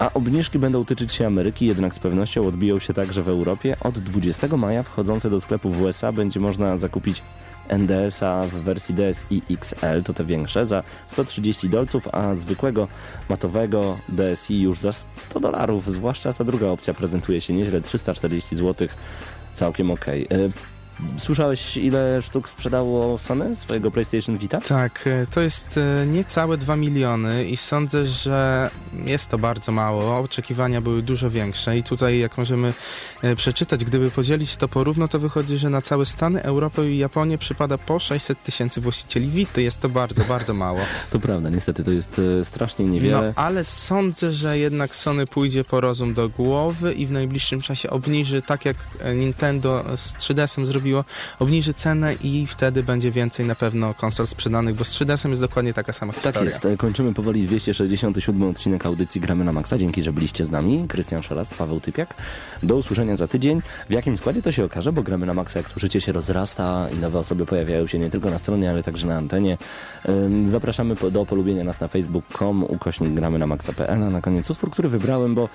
A obniżki będą tyczyć się Ameryki, jednak z pewnością odbiją się także w Europie. Od 20 maja wchodzące do sklepów w USA będzie można zakupić NDS-a w wersji DSi XL, to te większe, za 130 dolców, a zwykłego matowego DSi już za 100 dolarów. Zwłaszcza ta druga opcja prezentuje się nieźle, 340 zł, całkiem ok. Słyszałeś, ile sztuk sprzedało Sony swojego PlayStation Vita? Tak, e, to jest e, niecałe 2 miliony i sądzę, że jest to bardzo mało. Oczekiwania były dużo większe i tutaj jak możemy e, przeczytać, gdyby podzielić to porówno, to wychodzi, że na całe Stany, Europę i Japonię przypada po 600 tysięcy właścicieli Vity. Jest to bardzo, bardzo mało. To prawda, niestety to jest strasznie niewiele. No, ale sądzę, że jednak Sony pójdzie po rozum do głowy i w najbliższym czasie obniży, tak jak Nintendo z 3DS-em zrobiło, obniży cenę i wtedy będzie więcej na pewno konsol sprzedanych, bo z 3DS-em jest dokładnie taka sama historia. Tak jest. E, Kończymy powoli 267 odcinek audycji Gramy na Maxa. Dzięki, że byliście z nami. Krystian Szelast, Paweł Typiak. Do usłyszenia za tydzień. W jakim składzie to się okaże, bo Gramy na Maxa, jak słyszycie, się rozrasta i nowe osoby pojawiają się nie tylko na stronie, ale także na antenie. Zapraszamy do polubienia nas na facebook.com ukośnik gramy na maxa.pl. A na koniec utwór, który wybrałem, bo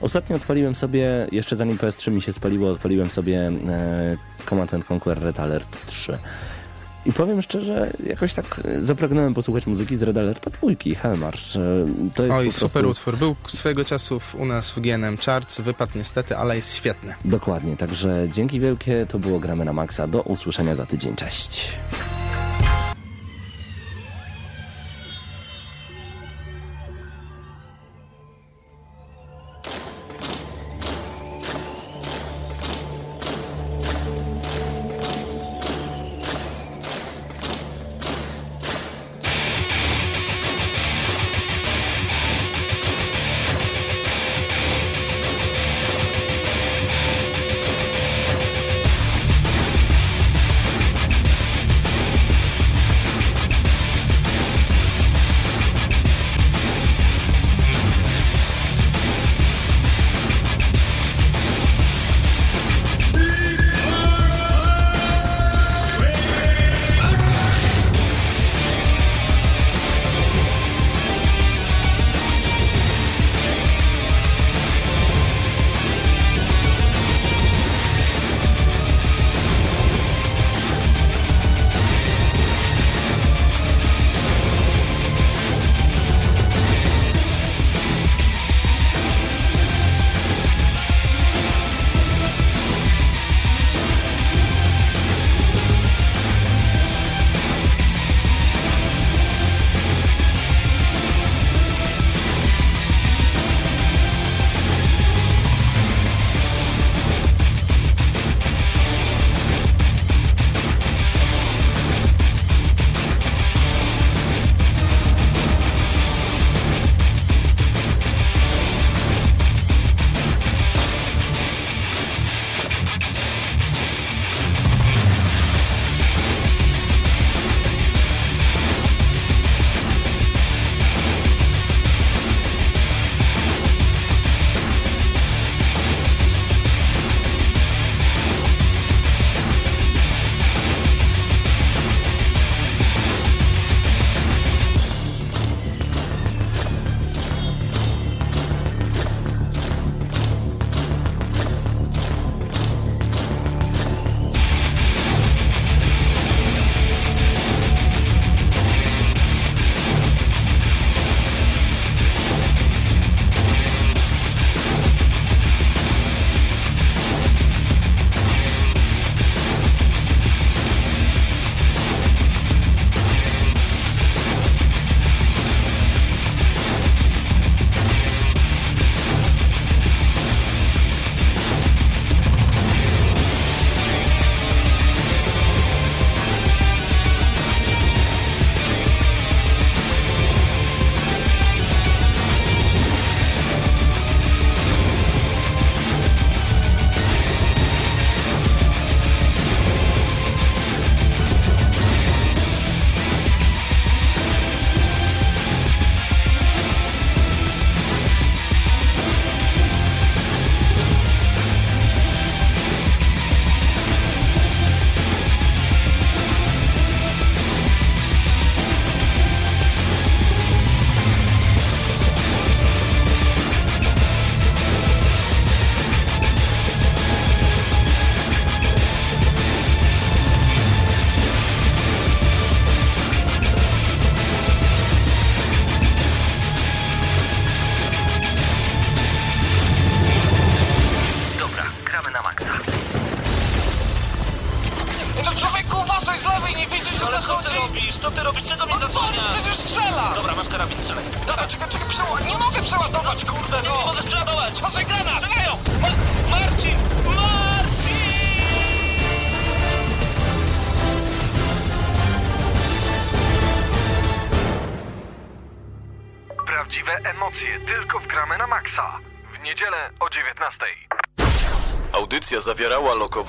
ostatnio odpaliłem sobie, jeszcze zanim PS3 mi się spaliło, odpaliłem sobie e, Command and Conquer Red Alert 3. I powiem szczerze, jakoś tak e, zapragnąłem posłuchać muzyki z Red Alerta dwójki, Hellmarsz. E, To jest Oj, prostu... super utwór. Był swego czasu u nas w GNM Charts, wypadł niestety, ale jest świetny. Dokładnie, także dzięki wielkie, to było Gramy na Maxa. Do usłyszenia za tydzień, cześć.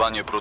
W niedzielę